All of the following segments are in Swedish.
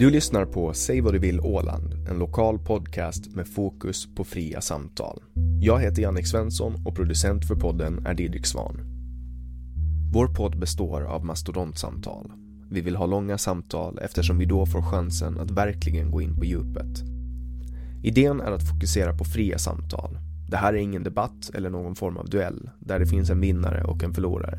Du lyssnar på Säg vad du vill Åland, en lokal podcast med fokus på fria samtal. Jag heter Jannik Svensson och producent för podden är Didrik Svan. Vår podd består av mastodontsamtal. Vi vill ha långa samtal eftersom vi då får chansen att verkligen gå in på djupet. Idén är att fokusera på fria samtal. Det här är ingen debatt eller någon form av duell där det finns en vinnare och en förlorare.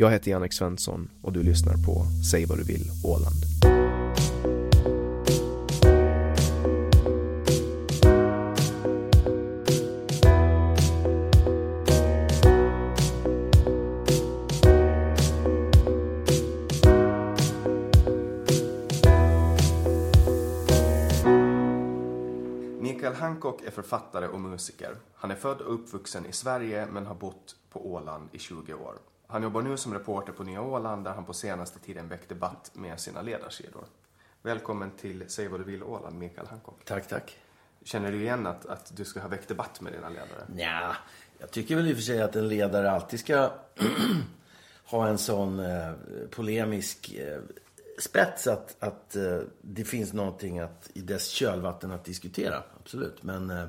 Jag heter Jannik Svensson och du lyssnar på Säg vad du vill Åland. Mikael Hancock är författare och musiker. Han är född och uppvuxen i Sverige men har bott på Åland i 20 år. Han jobbar nu som reporter på Nya Åland där han på senaste tiden väckt debatt med sina ledarsidor. Välkommen till Säg vad du vill Åland, Mikael Hancock. Tack, tack. Känner du igen att, att du ska ha väckt debatt med dina ledare? Ja, jag tycker väl i och för sig att en ledare alltid ska ha en sån eh, polemisk eh, spets att, att eh, det finns någonting att, i dess kölvatten att diskutera. Absolut. Men eh,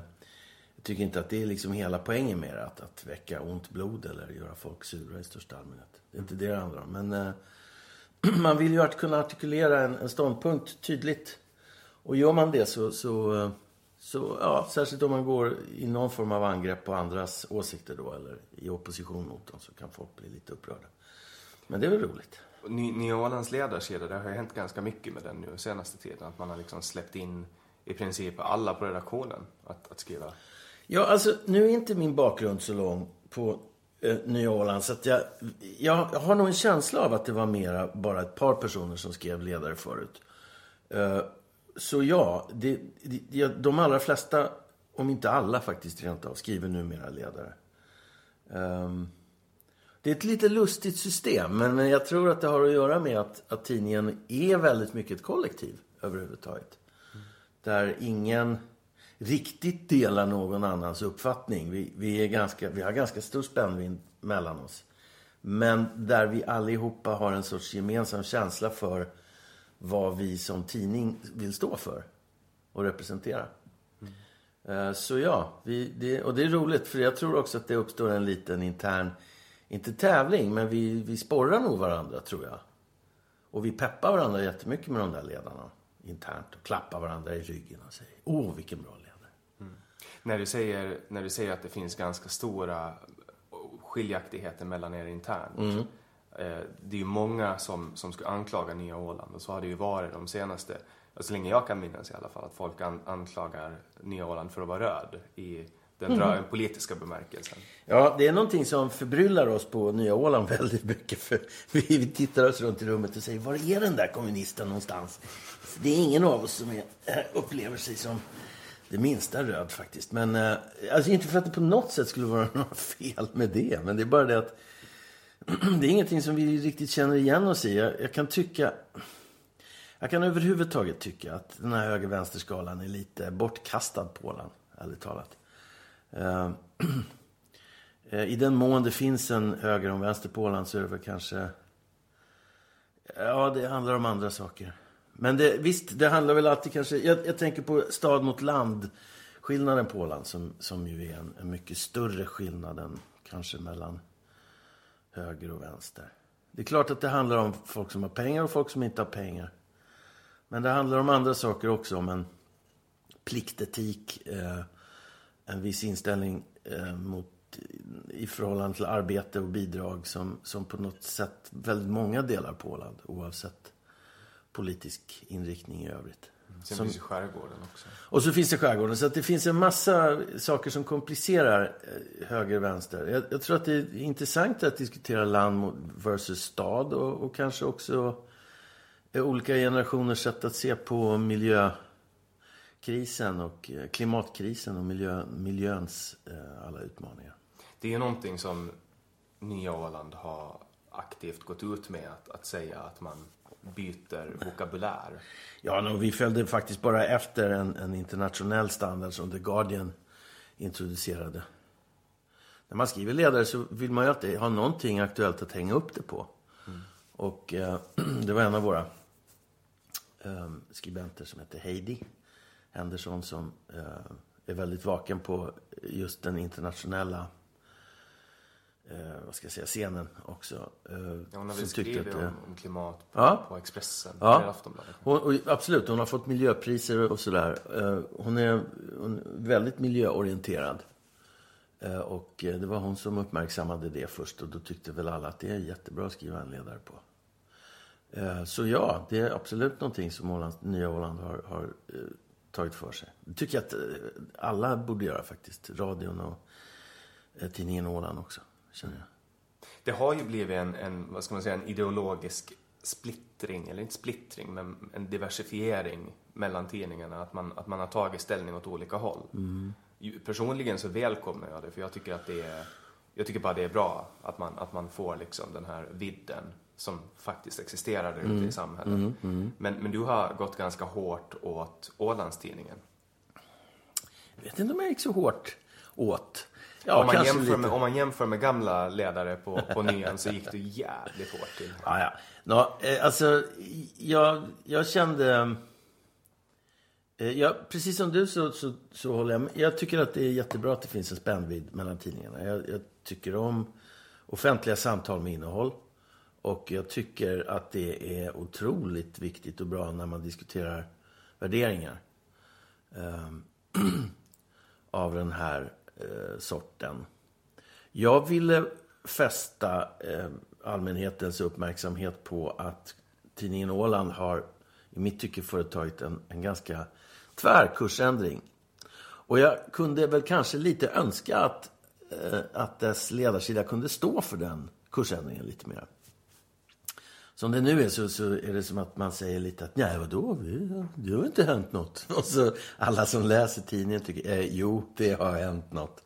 tycker inte att det är liksom hela poängen med det. Att, att väcka ont blod eller göra folk sura i största allmänhet. Det är inte det det handlar om. Men eh, man vill ju att kunna artikulera en, en ståndpunkt tydligt. Och gör man det så, så, så, ja, särskilt om man går i någon form av angrepp på andras åsikter då, eller i opposition mot dem, så kan folk bli lite upprörda. Men det är väl roligt. Ny, Nya Ålands ledarsida, det har ju hänt ganska mycket med den nu senaste tiden. Att man har liksom släppt in i princip alla på redaktionen att, att skriva. Ja, alltså nu är inte min bakgrund så lång på eh, Nya Åland. Så att jag, jag har nog en känsla av att det var mera bara ett par personer som skrev ledare förut. Eh, så ja, det, det, de allra flesta, om inte alla faktiskt rent av, skriver numera ledare. Um, det är ett lite lustigt system, men jag tror att det har att göra med att, att tidningen är väldigt mycket ett kollektiv överhuvudtaget. Mm. Där ingen riktigt delar någon annans uppfattning. Vi, vi, är ganska, vi har ganska stor spännvidd mellan oss. Men där vi allihopa har en sorts gemensam känsla för vad vi som tidning vill stå för och representera. Mm. Så ja, vi, det, och det är roligt för jag tror också att det uppstår en liten intern, inte tävling, men vi, vi sporrar nog varandra tror jag. Och vi peppar varandra jättemycket med de där ledarna internt och klappar varandra i ryggen och säger åh vilken bra ledare. När, du säger, när du säger att det finns ganska stora skiljaktigheter mellan er internt. Mm. Eh, det är ju många som, som ska anklaga Nya Åland och så har det ju varit de senaste, så länge jag kan minnas i alla fall, att folk an, anklagar Nya Åland för att vara röd i den mm. politiska bemärkelsen. Ja, det är någonting som förbryllar oss på Nya Åland väldigt mycket. För vi tittar oss runt i rummet och säger, var är den där kommunisten någonstans? Det är ingen av oss som är, eh, upplever sig som det minsta röd faktiskt. Men eh, alltså inte för att det på något sätt skulle vara något fel med det. Men det är bara det att det är ingenting som vi riktigt känner igen oss i. Jag, jag kan tycka... Jag kan överhuvudtaget tycka att den här höger-vänster-skalan är lite bortkastad på den, ärligt talat. Uh, I den mån det finns en höger och vänster på Åland så är det väl kanske... Ja, det handlar om andra saker. Men det, visst, det handlar väl alltid kanske... Jag, jag tänker på stad mot land. Skillnaden på Åland som, som ju är en, en mycket större skillnad än kanske mellan höger och vänster. Det är klart att det handlar om folk som har pengar och folk som inte har pengar. Men det handlar om andra saker också. Om en pliktetik. Eh, en viss inställning eh, mot, i förhållande till arbete och bidrag som, som på något sätt väldigt många delar på Åland. Oavsett politisk inriktning i övrigt. Sen som, finns ju skärgården också. Och så finns det skärgården. Så att det finns en massa saker som komplicerar eh, höger och vänster. Jag, jag, tror att det är intressant att diskutera land versus stad och, och kanske också eh, olika generationers sätt att se på miljökrisen och eh, klimatkrisen och miljö, miljöns alla utmaningar. Det är någonting som Nya Åland har aktivt gått ut med att, att säga att man byter vokabulär. Ja, no, vi följde faktiskt bara efter en, en internationell standard som The Guardian introducerade. När man skriver ledare så vill man ju alltid ha någonting aktuellt att hänga upp det på. Mm. Och eh, det var en av våra eh, skribenter som heter Heidi Henderson som eh, är väldigt vaken på just den internationella eh, vad ska jag säga, scenen också. Eh, ja, hon har väl skrivit om, om, klimat på, ja. på Expressen, ja. Hon, och, absolut, hon har fått miljöpriser och sådär. Eh, hon, är, hon väldigt miljöorienterad. Eh, och eh, det var hon som uppmärksammade det först och då tyckte väl alla att det är jättebra att skriva en ledare på. Eh, så ja, det är absolut någonting som Åland, Nya Åland har, har tagit för sig. Det tycker jag att alla borde göra faktiskt. Radion och tidningen Åland också känner jag. Det har ju blivit en, en, vad ska man säga, en ideologisk splittring, eller inte splittring, men en diversifiering mellan tidningarna. Att man, att man har tagit ställning åt olika håll. Mm. Personligen så välkomnar jag det, för jag tycker att det är, jag tycker bara det är bra att man, att man får liksom den här vidden som faktiskt existerar där ute mm. i samhället. Mm, mm. Men, men du har gått ganska hårt åt Ålandstidningen. Jag vet inte om jag gick så hårt åt. Ja, om, man jämför med, om man jämför med gamla ledare på, på nyan så gick det jävligt hårt till. Ja, ja. Nå, eh, alltså, jag, jag kände... Eh, ja, precis som du så, så, så håller jag med. Jag tycker att det är jättebra att det finns en spännvidd mellan tidningarna. Jag, jag tycker om offentliga samtal med innehåll. Och jag tycker att det är otroligt viktigt och bra när man diskuterar värderingar. Um, av den här eh, sorten. Jag ville fästa eh, allmänhetens uppmärksamhet på att tidningen Åland har i mitt tycke företagit en, en ganska tvär kursändring. Och jag kunde väl kanske lite önska att, eh, att dess ledarsida kunde stå för den kursändringen lite mer. Som det nu är så, så är det som att man säger lite att nej, vadå, det har inte hänt något. Och så alla som läser tidningen tycker, eh, jo, det har hänt något.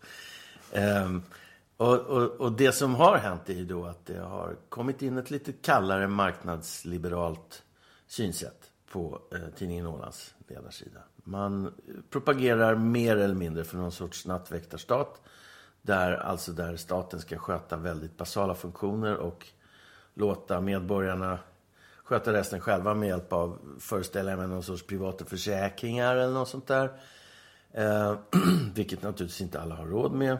Um, och, och, och, det som har hänt är ju då att det har kommit in ett lite kallare marknadsliberalt synsätt på eh, tidningen Ålands ledarsida. Man propagerar mer eller mindre för någon sorts nattväktarstat. Där, alltså där staten ska sköta väldigt basala funktioner och låta medborgarna sköta resten själva med hjälp av, föreställer jag mig, någon sorts privata försäkringar eller något sånt där. Eh, vilket naturligtvis inte alla har råd med.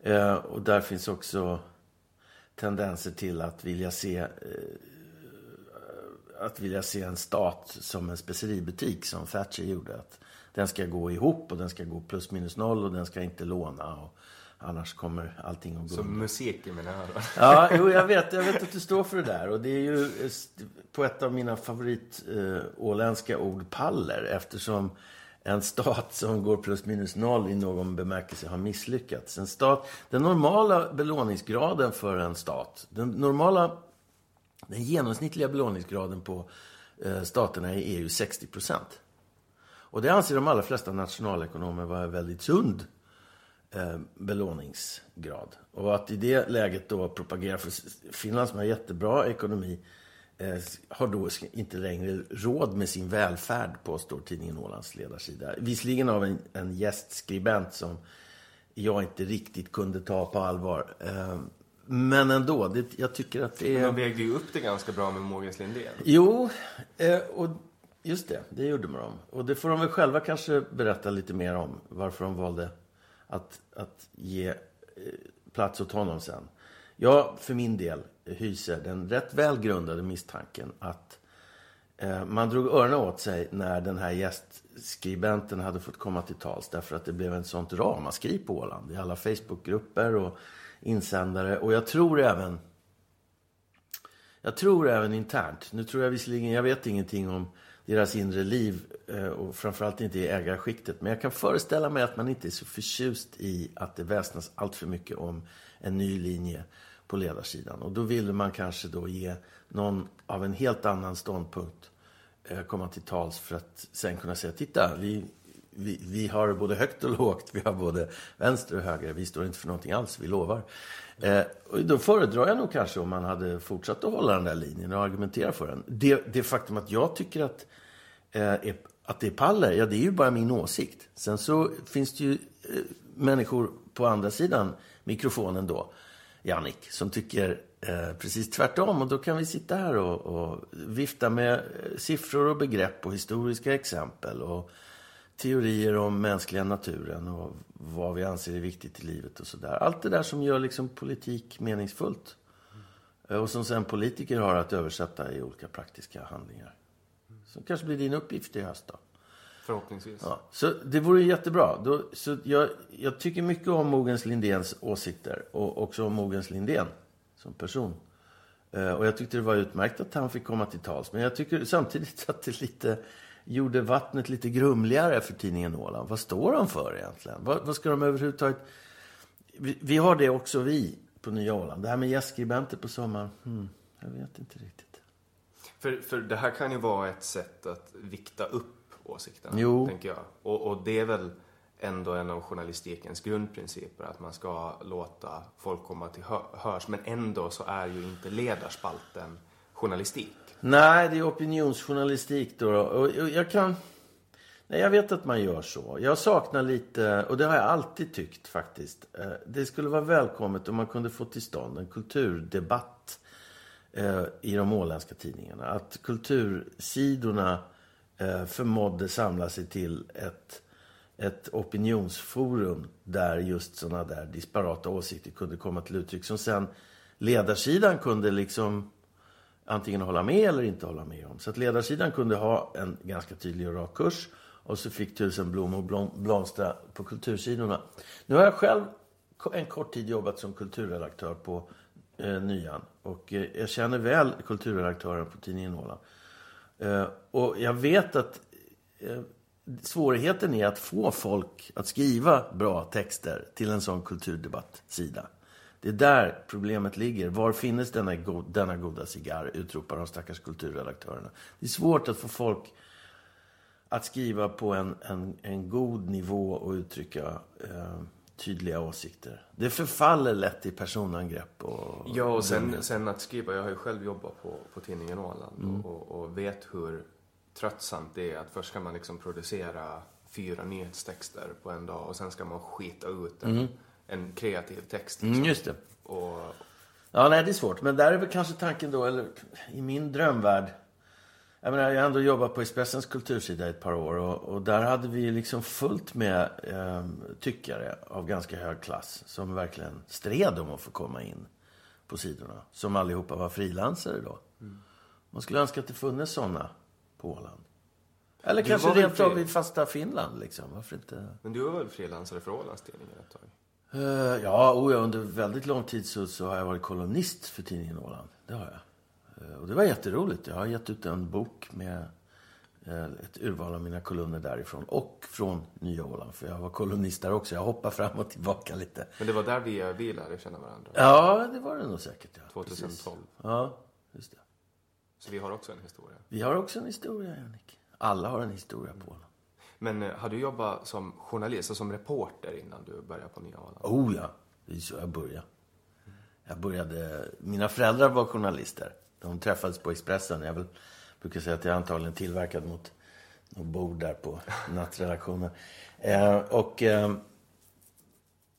Eh, och där finns också tendenser till att vilja se eh, att vilja se en stat som en speceributik som Thatcher gjorde. Att den ska gå ihop och den ska gå plus minus noll och den ska inte låna. Och annars kommer allting att gå Som musiken menar jag då. Ja, jo, jag vet, jag vet att du står för det där. Och det är ju på ett av mina favorit eh, åländska ord paller. Eftersom en stat som går plus minus noll i någon bemärkelse har misslyckats. En stat, den normala belåningsgraden för en stat, den normala, den genomsnittliga belåningsgraden på eh, staterna i EU 60 procent. Och det anser de allra flesta nationalekonomer vara väldigt sund eh, belåningsgrad. Och att i det läget då propagera för Finland som har jättebra ekonomi Eh, har då inte längre råd med sin välfärd, påstår tidningen Ålands ledarsida. Visserligen av en, en gästskribent som jag inte riktigt kunde ta på allvar. Eh, men ändå, det, jag tycker att det är... De vägde ju upp det ganska bra med Mogens Lindén. Jo, eh, och just det, det gjorde de. Och det får de väl själva kanske berätta lite mer om, varför de valde att, att ge eh, plats åt honom sen. Jag för min del hyser den rätt välgrundade misstanken att eh, man drog öronen åt sig när den här gästskribenten hade fått komma till tals därför att det blev en sånt ramaskri på Åland i alla Facebookgrupper och insändare och jag tror även jag tror även internt, nu tror jag visserligen, jag vet ingenting om deras inre liv eh, och framförallt inte i ägarskiktet. Men jag kan föreställa mig att man inte är så förtjust i att det väsnas allt för mycket om en ny linje på ledarsidan. Och då ville man kanske då ge någon av en helt annan ståndpunkt eh, komma till tals för att sen kunna säga titta, vi, vi, vi har både högt och lågt, vi har både vänster och höger, vi står inte för någonting alls, vi lovar. Eh, och då föredrar jag nog kanske om man hade fortsatt att hålla den där linjen och argumentera för den. Det, det faktum att jag tycker att, eh, Eh, är, att det är paller, ja det är ju bara min åsikt. Sen så finns det ju eh, människor på andra sidan mikrofonen då Jannik, som tycker eh, precis tvärtom. Och då kan vi sitta här och, och, vifta med eh, siffror och begrepp och historiska exempel och teorier om mänskliga naturen och vad vi anser är viktigt i livet och sådär. Allt det där som gör liksom politik meningsfullt. Eh, och som sen politiker har att översätta i olika praktiska handlingar. Som kanske blir din uppgift i höst då. Förhoppningsvis. Ja, så det vore jättebra. Då, så jag, jag tycker mycket om Mogens Lindéns åsikter och också om Mogens Lindén som person. Eh, och jag tyckte det var utmärkt att han fick komma till tals. Men jag tycker samtidigt att det lite gjorde vattnet lite grumligare för tidningen Åland. Vad står de för egentligen? Vad, vad ska de överhuvudtaget... Vi, vi har det också vi på Nya Åland. Det här med gästskribenter på sommaren. Hmm, jag vet inte riktigt. För, för det här kan ju vara ett sätt att vikta upp åsikten. Jo. Tänker jag. Och, och det är väl ändå en av journalistikens grundprinciper att man ska låta folk komma till hörs. Men ändå så är ju inte ledarspalten journalistik. Nej, det är opinionsjournalistik då. Och jag kan... Nej, jag vet att man gör så. Jag saknar lite, och det har jag alltid tyckt faktiskt. Eh, det skulle vara välkommet om man kunde få till stånd en kulturdebatt eh, i de åländska tidningarna. Att kultursidorna eh, förmådde samla sig till ett, ett opinionsforum där just sådana där disparata åsikter kunde komma till uttryck. Som sen ledarsidan kunde liksom antingen hålla med eller inte hålla med om. Så att ledarsidan kunde ha en ganska tydlig och rak kurs. Och så fick tusen blommor blomstra på kultursidorna. Nu har jag själv en kort tid jobbat som kulturredaktör på eh, Nyan. Och eh, jag känner väl kulturredaktören på tidningen Åland. Eh, och jag vet att eh, svårigheten är att få folk att skriva bra texter till en sån kulturdebattsida. Det är där problemet ligger. Var finns denna, go denna goda cigarr? utropar de stackars kulturredaktörerna. Det är svårt att få folk att skriva på en, en, en god nivå och uttrycka eh, tydliga åsikter. Det förfaller lätt i personangrepp och... Ja, och sen, sen att skriva. Jag har ju själv jobbat på, på tidningen Åland mm. och, och, vet hur tröttsamt det är att först ska man liksom producera fyra nyhetstexter på en dag och sen ska man skita ut en, mm. en kreativ text. Liksom. Mm, just det. Och... Ja, nej, det är svårt. Men där är väl kanske tanken då, eller i min drömvärld, jag menar, jag har ändå jobbat på Expressens kultursida i ett par år och, och där hade vi liksom fullt med eh, tyckare av ganska hög klass som verkligen stred om att få komma in på sidorna. Som allihopa var frilansare då. Mm. Man skulle önska att det funnits sådana på Åland. Eller kanske rent av i fasta Finland liksom. Varför inte? Men du var väl frilansare för Ålandstidningen ett tag? Uh, ja, oh ja, under väldigt lång tid så, så har jag varit kolumnist för tidningen Åland. Det har jag. Eh, och det var jätteroligt. Jag har gett ut en bok med eh, ett urval av mina kolumner därifrån. Och från Nya Åland, för jag var kolumnist där också. Jag hoppar fram och tillbaka lite. Men det var där vi, vi lärde känna varandra? Ja, det var det nog säkert. Ja. 2012? Precis. Ja, just det. Så vi har också en historia? Vi har också en historia, Jannik. Alla har en historia på Åland. Men eh, har du jobbat som journalist och som reporter innan du började på Nya Åland? Oh ja, det är så jag började. Jag började... Mina föräldrar var journalister. De träffades på Expressen. Jag brukar säga att jag är antagligen tillverkad mot något bord där på nattredaktionen. Eh, och, eh,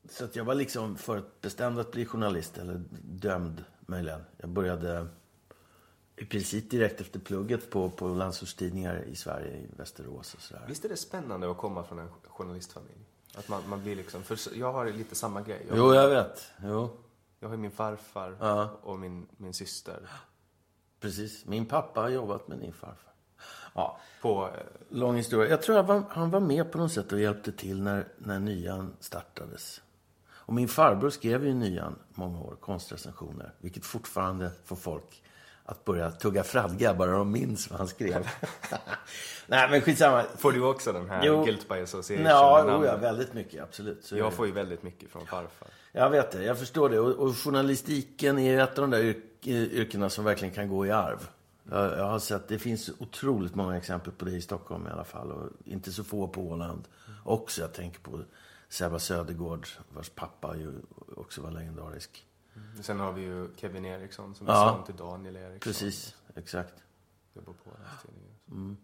så att jag var liksom förutbestämd att bli journalist, eller dömd möjligen. Jag började i princip direkt efter plugget på, på landsortstidningar i Sverige, i Västerås och sådär. Visst är det spännande att komma från en journalistfamilj? Att man, man blir liksom, för jag har lite samma grej. Jag jo, jag vet. Jo. Jag har min farfar ja. och min, min syster. Precis. Min pappa har jobbat med din farfar. Ja. På... Eh, Lång historia. Jag tror att han var med på något sätt och hjälpte till när, när nyan startades. Och min farbror skrev ju nyan många år, konstrecensioner. Vilket fortfarande får folk att börja tugga fradga bara de minns vad han skrev. Nej, men skitsamma. Får du också den här jo. guilt by association? Ja, oh ja, väldigt mycket. Absolut. Så jag får ju väldigt mycket från farfar. Jag vet det. Jag förstår det. Och, och journalistiken är ett av de där yrkena som verkligen kan gå i arv. Jag, jag, har sett, det finns otroligt många exempel på det i Stockholm i alla fall. Och inte så få på Åland också. Jag tänker på Sebba Södergård, vars pappa ju också var legendarisk. Mm. Sen har vi ju Kevin Eriksson som är ja, son till Daniel Eriksson. Precis, exakt. Jobbar på. Mm.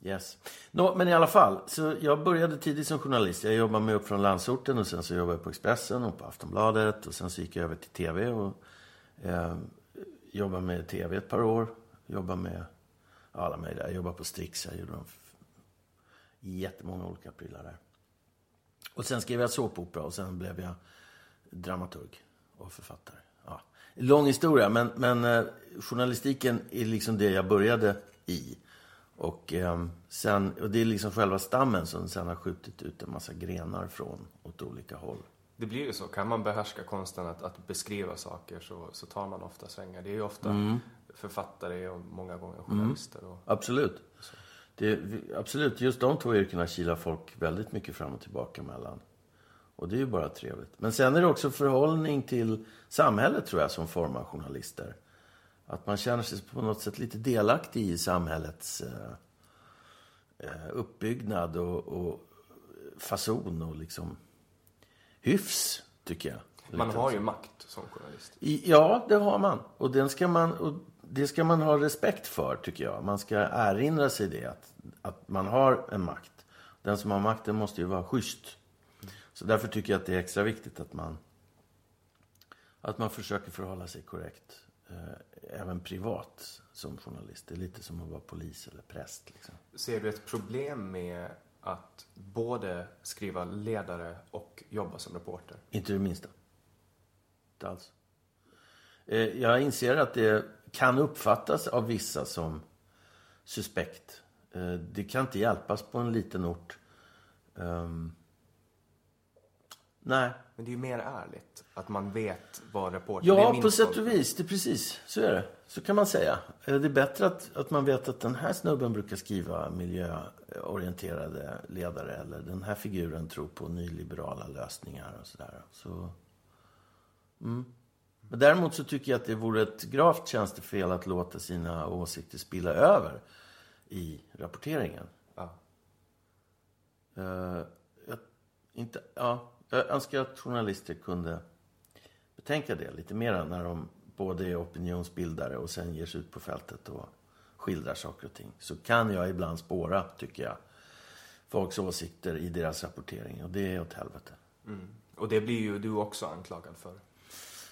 Yes. No, men i alla fall, så jag började tidigt som journalist. Jag jobbade mig upp från landsorten och sen så jobbade jag på Expressen och på Aftonbladet. Och sen så gick jag över till TV och eh, jobbade med TV ett par år. Jobbade med alla möjliga. Jag jobbade på Strix. Jag gjorde jättemånga olika prylar där. Och sen skrev jag såpopera och sen blev jag dramaturg och författare. Ja. Lång historia, men, men eh, journalistiken är liksom det jag började i. Och, eh, sen, och det är liksom själva stammen som sen har skjutit ut en massa grenar från åt olika håll. Det blir ju så. Kan man behärska konsten att, att beskriva saker så, så tar man ofta svängar. Det är ju ofta mm. författare och många gånger journalister. Och, absolut. Det, absolut, just de två yrkena kilar folk väldigt mycket fram och tillbaka mellan. Och det är ju bara trevligt. Men sen är det också förhållning till samhället tror jag som formar journalister. Att man känner sig på något sätt lite delaktig i samhällets eh, eh uppbyggnad och, och fason och liksom hyfs, tycker jag. Man har ju makt som journalist. I, ja, det har man. Och, den ska man. och det ska man ha respekt för, tycker jag. Man ska erinra sig det, att, att man har en makt. Den som har makten måste ju vara schysst. Så därför tycker jag att det är extra viktigt att man, att man försöker förhålla sig korrekt. Eh, även privat som journalist. Det är lite som att vara polis eller präst. Liksom. Ser du ett problem med att både skriva ledare och jobba som reporter? Inte det minsta. Inte alls. Eh, jag inser att det kan uppfattas av vissa som suspekt. Eh, det kan inte hjälpas på en liten ort. Ehm, Nej. Men det är ju mer ärligt. Att man vet vad reportern... Ja, på sätt och vis. Det är precis. Så är det. Så kan man säga. Det är bättre att, att man vet att den här snubben brukar skriva miljöorienterade ledare. Eller den här figuren tror på nyliberala lösningar och sådär. Så Men däremot så tycker jag att det vore ett gravt tjänstefel att låta sina åsikter spilla över i rapporteringen. Ja. Eh, jag, inte, ja, jag önskar att journalister kunde betänka det lite mer när de både är opinionsbildare och sen ger sig ut på fältet och skildrar saker och ting. Så kan jag ibland spåra, tycker jag, folks åsikter i deras rapportering. Och det är åt helvete. Och det blir ju du också anklagad för.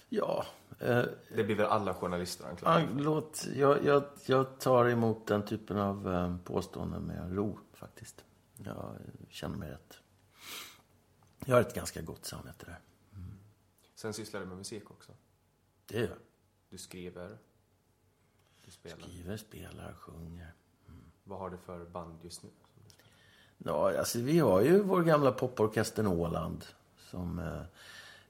Ja, eh, Det blir väl alla journalister anklagade Ja, låt, jag, jag, jag tar emot den typen av eh, påståenden med ro, faktiskt. Jag känner mig rätt... Jag har ett ganska gott samvete där. Sen sysslar du med musik också. Det gör jag. Du skriver. Du spelar. Skriver, spelar, sjunger. Vad har du för band just nu? Ja, alltså, vi har ju vår gamla poporkestern Åland. Som eh,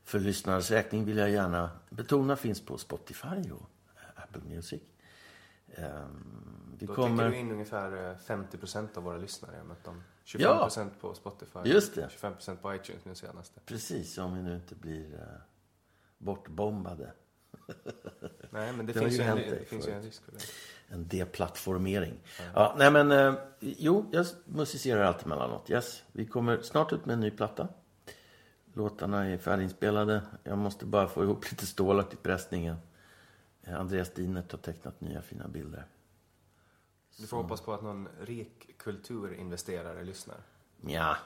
för lyssnarnas räkning vill jag gärna betona finns på Spotify och eh, Apple Music. Ehm, vi Då kommer... täcker du in ungefär eh, 50% av våra lyssnare. Jag mött dem. 25% Ja. på Spotify. Just det. 25% på iTunes nu senaste. Precis, om vi nu inte blir eh, bortbombade. Nej, men det, Det finns, ju en, det finns ju en risk för det. En deplattformering. Ja, nej men, eh, jo, jag musicerar alltid mellanåt. Yes, vi kommer snart ut med en ny platta. Låtarna är färdiginspelade. Jag måste bara få ihop lite stålar till pressningen. Eh, Andreas Dinert har tecknat nya fina bilder. Du får hoppas på att någon rik kulturinvesterare lyssnar. Ja,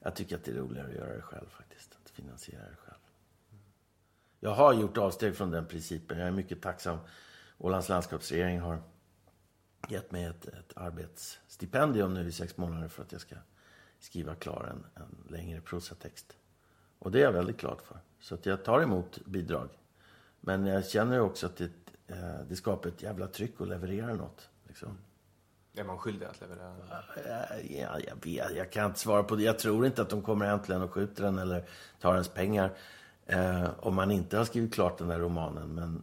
jag tycker att det är roligare att göra det själv faktiskt. Att finansiera det själv. Jag har gjort avsteg från den principen. Jag är mycket tacksam. Ålands landskapsregering har gett mig ett, ett arbetsstipendium nu i sex månader för att jag ska skriva klar en, en längre prosatext. Och det är jag väldigt glad för. Så att jag tar emot bidrag. Men jag känner också att det, eh, det skapar ett jävla tryck att leverera något. Liksom. Är man skyldig att leverera? Ja, jag vet. Jag kan inte svara på det. Jag tror inte att de kommer äntligen och skjuter den eller tar ens pengar. Eh, om man inte har skrivit klart den där romanen. Men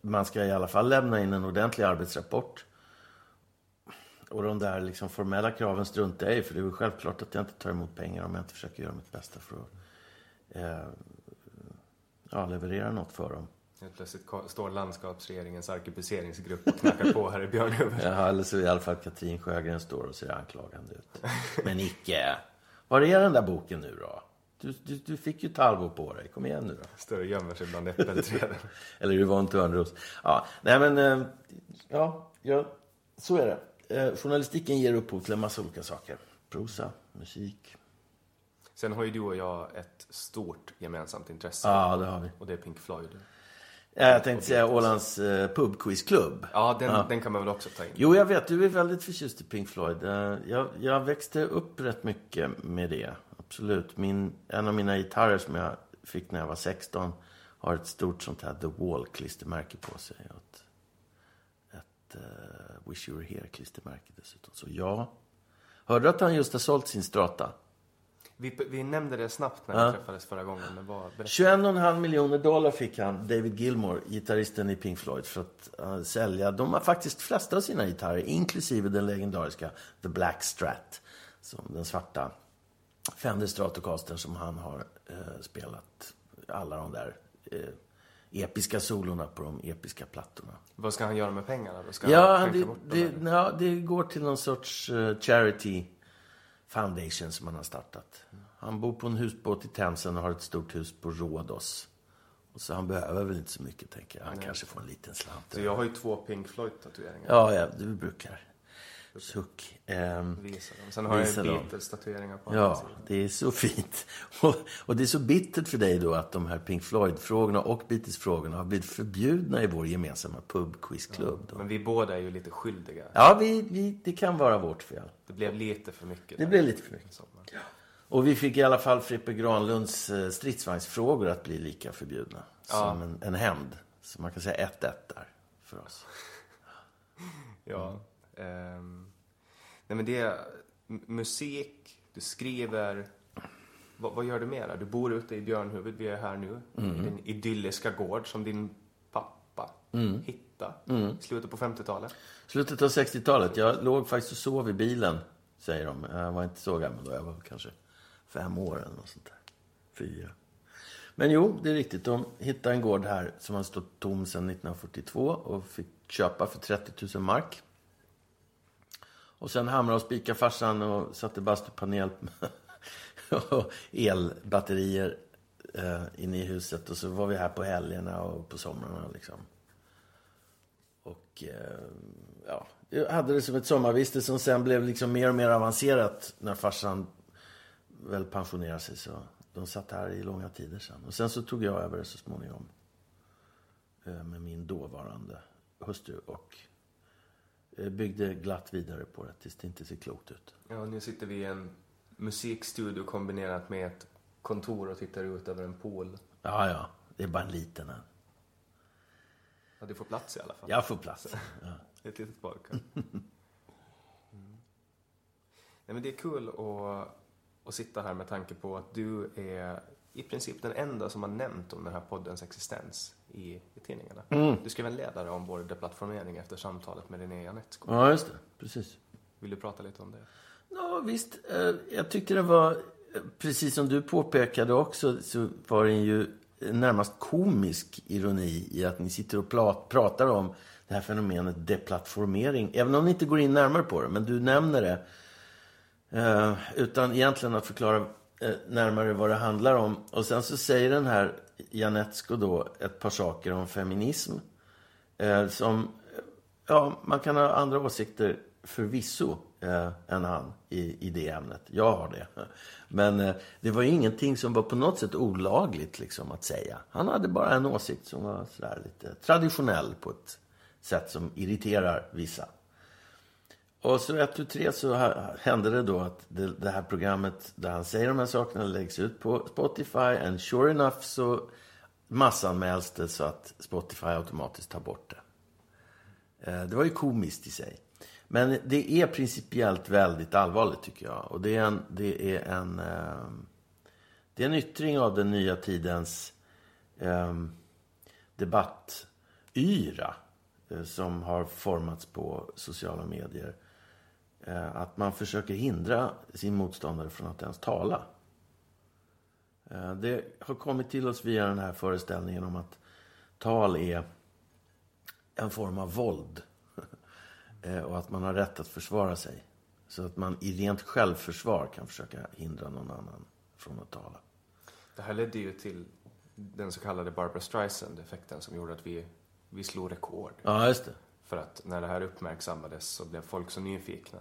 man ska i alla fall lämna in en ordentlig arbetsrapport. Och de där liksom formella kraven struntar jag i. För det är väl självklart att jag inte tar emot pengar om jag inte försöker göra mitt bästa för att eh, ja, leverera något för dem. Helt plötsligt står landskapsregeringens arkebuseringsgrupp och knackar på här i Björnhuvud. Ja, eller så i alla fall Katrin Sjögren står och ser anklagande ut. Men icke. Var är den där boken nu då? Du, du, du fick ju ett halvår på dig. Kom igen nu då. Står och gömmer sig bland äppelträden. Eller Yvonne Törnros. Ja, nej men... eh, Ja, ja, så är det. Eh, Journalistiken ger upphov till en massa olika saker. Prosa, musik. Sen har ju du och jag ett stort gemensamt intresse. Ja, det har vi. Och det är Pink Floyd. Ja, Jag tänkte säga Ålands eh, pubquizklubb. Ja, den, den kan man väl också ta in. Jo, jag vet. Du är väldigt förtjust i Pink Floyd. Eh, Jag, jag växte upp rätt mycket med det. Absolut. Min, en av mina gitarrer som jag fick när jag var 16 har ett stort sånt här The Wall-klistermärke på sig. Och ett ett eh, Wish You Were Here-klistermärke dessutom. Så ja. Hörde du att han just har sålt sin strata? Vi, vi nämnde det snabbt när vi träffades förra gången. Men vad, berätta. 21,5 miljoner dollar fick han, David Gilmore, gitarristen i Pink Floyd, för att eh, sälja. De har faktiskt flesta av sina gitarrer, inklusive den legendariska The Black Strat, som den svarta Fender Stratocaster som han har eh, spelat alla de där eh, episka solorna på de episka plattorna. Vad ska han göra med pengarna? Då ska Ja, han det, bort dem, det, ja, det går till någon sorts charity foundation som han har startat. Han bor på en husbåt i Themsen och har ett stort hus på Rhodos. Och så han behöver väl inte så mycket, tänker jag. Han kanske får en liten slant. Så jag har ju två Pink Floyd-tatueringar. Ja, ja, du brukar. Suck. Ehm, Visa dem. Sen har jag. Beatles-tatueringar på Ja, sidan. det är så fint. Och, och det är så bittert för dig då att de här Pink Floyd-frågorna och Beatles-frågorna har blivit förbjudna i vår gemensamma pub-quizklubb. då. Men vi båda är ju lite skyldiga. Ja, vi, vi, det kan vara vårt fel. Det blev lite för mycket. Det blev lite för mycket. Och vi fick i alla fall Frippe Granlunds eh, stridsvagnsfrågor att bli lika förbjudna. Som en, en hämnd. Så man kan säga 1-1 där för oss. Ja. Ehm, nej men det är musik, du skriver. Vad, vad gör du mer? Du bor ute i Björnhuvud, vi är här nu. Mm. I din idylliska gård som din pappa Mm. hittade i slutet på 50-talet. Slutet av 60-talet. Jag låg faktiskt och sov i bilen, säger de. Jag var inte så gammal då. Jag var kanske fem år eller något sånt där. Fyra. Men jo, det är riktigt. De hittade en gård här som har stått tom sedan 1942 och fick köpa för 30 000 mark. Och sen hamrade och spikade farsan och satte bastupanel och elbatterier eh, inne i huset. Och så var vi här på helgerna och på somrarna liksom. Och eh, ja, jag hade det som ett sommarviste som sen blev liksom mer och mer avancerat när farsan väl pensionerade sig. Så de satt här i långa tider sen. Och sen så tog jag över det så småningom. Eh, med min dåvarande hustru. Och byggde glatt vidare på det tills det inte ser klokt ut. Ja, nu sitter vi i en musikstudio kombinerat med ett kontor och tittar ut över en pool. Ja, ja. Det är bara en liten en. Ja, du får plats i alla fall. Jag får plats. Ja. Ett litet badkar. Mm. Nej, men det är kul att, att sitta här med tanke på att du är i princip den enda som har nämnt om den här poddens existens i, i tidningarna. Mm. Du skrev en ledare om vår deplattformering efter samtalet med Linnea Janetsko. ja, just det. Precis. Vill du prata lite om det? Ja, visst. Eh, Jag tyckte det var, precis som du påpekade också, så var det ju närmast komisk ironi i att ni sitter och pratar om det här fenomenet deplattformering. Även om ni inte går in närmare på det, men du nämner det. Eh, utan egentligen att förklara Eh, närmare vad det handlar om. Och sen så säger den här Janetsko då ett par saker om feminism. Eh, som, ja, man kan ha andra åsikter förvisso eh, än han i, i det ämnet. Jag har det. Men eh, det var ju ingenting som var på något sätt olagligt liksom, att säga. Han hade bara en åsikt som var sådär lite traditionell på ett sätt som irriterar vissa. Och så ett tu tre så hände det då att det, det här programmet där han säger de här sakerna läggs ut på Spotify. And sure enough så massanmäls det så att Spotify automatiskt tar bort det. Eh, det var ju komiskt i sig. Men det är principiellt väldigt allvarligt tycker jag. Och det är en, det är en, ehm, det är en yttring av den nya tidens ehm, debattyra eh, som har formats på sociala medier. Eh, att man försöker hindra sin motståndare från att ens tala. Eh, det har kommit till oss via den här föreställningen om att tal är en form av våld. Eh, Och att man har rätt att försvara sig. Så att man i rent självförsvar kan försöka hindra någon annan från att tala. Det här ledde ju till den så kallade Barbara Streisand-effekten som gjorde att vi, vi slog rekord. Ja, just det. För att när det här uppmärksammades så blev folk så nyfikna.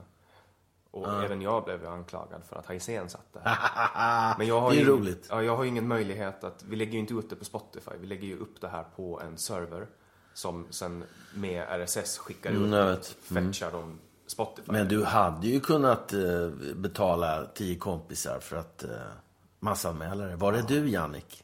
Och även jag blev anklagad för att ha iscensatt det här. Men jag har Det är ju, roligt. Ja, jag har ju ingen möjlighet att, vi lägger ju inte ut det på Spotify, vi lägger ju upp det här på en server som sen med RSS skickar ut Mm, vet. fetchar de Spotify. Men du hade ju kunnat eh, betala tio kompisar för att eh, massanmäla det. Var det du, Jannik?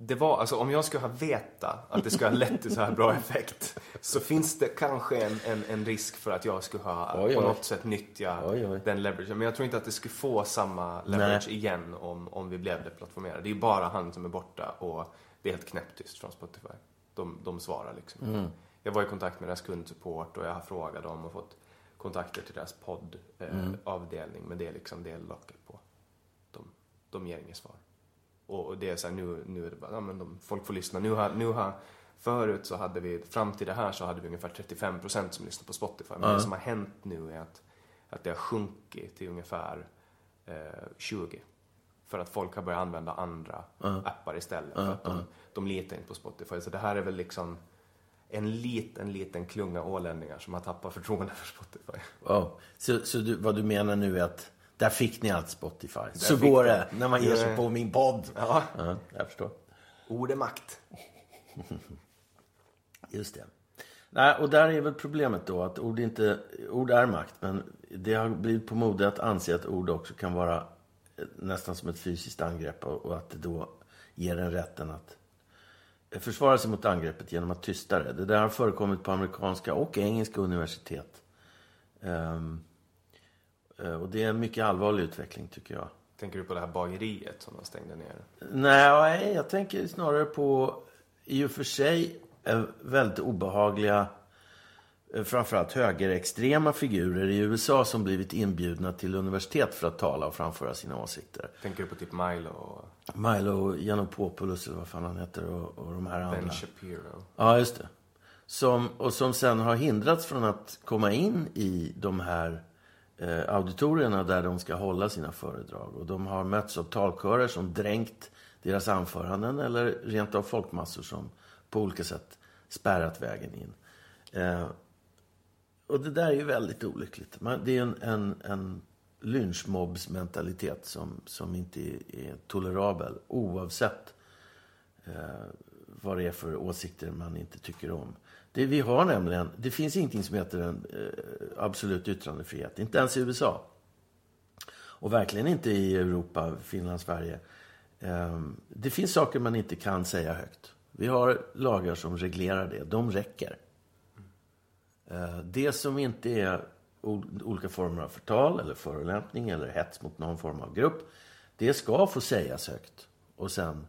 Det var, alltså om jag skulle ha veta att det skulle ha lett till så här bra effekt så finns det kanske en, en, en risk för att jag skulle ha Oj, på oj. något sätt nyttja Oj, oj. den leverage. Men jag tror inte att det skulle få samma leverage Nej. igen om, om vi blev deplattformerade. Det är ju bara han som är borta och det är helt knäpptyst från Spotify. De, de svarar liksom. Mm. Jag var i kontakt med deras kundsupport och jag har frågat dem och fått kontakter till deras poddavdelning Mm. eh, avdelning, men det är liksom det är locket på. De, de ger inget svar. Och, det är så här, nu, nu är det bara, ja men de, folk får lyssna. Nu har, nu har, förut så hade vi, fram till det här så hade vi ungefär 35% som lyssnar på Spotify. Men det som har hänt nu är att, att det har sjunkit till ungefär eh, 20. För att folk har börjat använda andra appar istället. För att de, de litar inte på Spotify. Så det här är väl liksom en liten, liten klunga ålänningar som har tappat förtroende för Spotify. Wow. Så, så du, vad du menar nu är att där fick ni allt Spotify. så fick går de. det när man ger sig på min podd. Ja. Ja, jag förstår. Ord är makt. Just det. Nej, och där är väl problemet då att ord, inte, ord är makt. Men det har blivit på mode att anse att ord också kan vara eh, nästan som ett fysiskt angrepp. Och, att det då ger en rätten att försvara sig mot angreppet genom att tysta det. Det där har förekommit på amerikanska och engelska universitet. Eh, och det är en mycket allvarlig utveckling tycker jag. Tänker du på det här bageriet som de stängde ner? Nej, jag tänker snarare på i och för sig eh, väldigt obehagliga eh, framförallt högerextrema figurer i USA som blivit inbjudna till universitet för att tala och framföra sina åsikter. Tänker du på typ Milo och Milo Yiannopoulos, eller vad fan han heter, och, och de här andra. Ben Shapiro? Ja, just det. Som, och som sen har hindrats från att komma in i de här eh, auditorierna där de ska hålla sina föredrag. Och de har mötts av talkörer som dränkt deras anföranden eller rent av folkmassor som på olika sätt spärrat vägen in. Eh, och det där är ju väldigt olyckligt. Man, det är en, en, en lynchmobbsmentalitet som, som inte är, är tolerabel oavsett eh, vad det är för åsikter man inte tycker om. Det vi har nämligen, det finns ingenting som heter en eh, absolut yttrandefrihet. Inte ens i USA. Och verkligen inte i Europa, Finland, Sverige. Eh, det finns saker man inte kan säga högt. Vi har lagar som reglerar det. De räcker. Eh, det som inte är olika former av förtal eller förolämpning eller hets mot någon form av grupp. Det ska få sägas högt och sen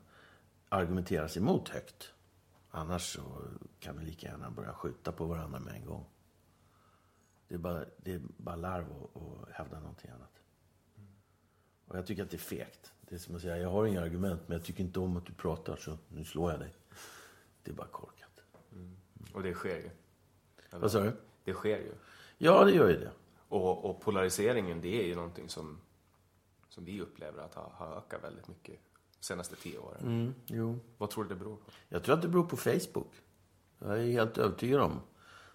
argumenteras emot högt. Annars så kan vi lika gärna börja skjuta på varandra med en gång. Det är bara, det är bara larv att, att hävda någonting annat. Och jag tycker att det är fegt. Det är som att säga, jag har inga argument men jag tycker inte om att du pratar så nu slår jag dig. Det är bara korkat. Mm. Och det sker ju. Eller? Vad sa du? Det sker ju. Ja, det gör ju det. Och, och polariseringen, det är ju någonting som, som vi upplever att ha, ha ökat väldigt mycket senaste tio åren. Mm, jo. Vad tror du det beror på? Jag tror att det beror på Facebook. Jag är helt övertygad om.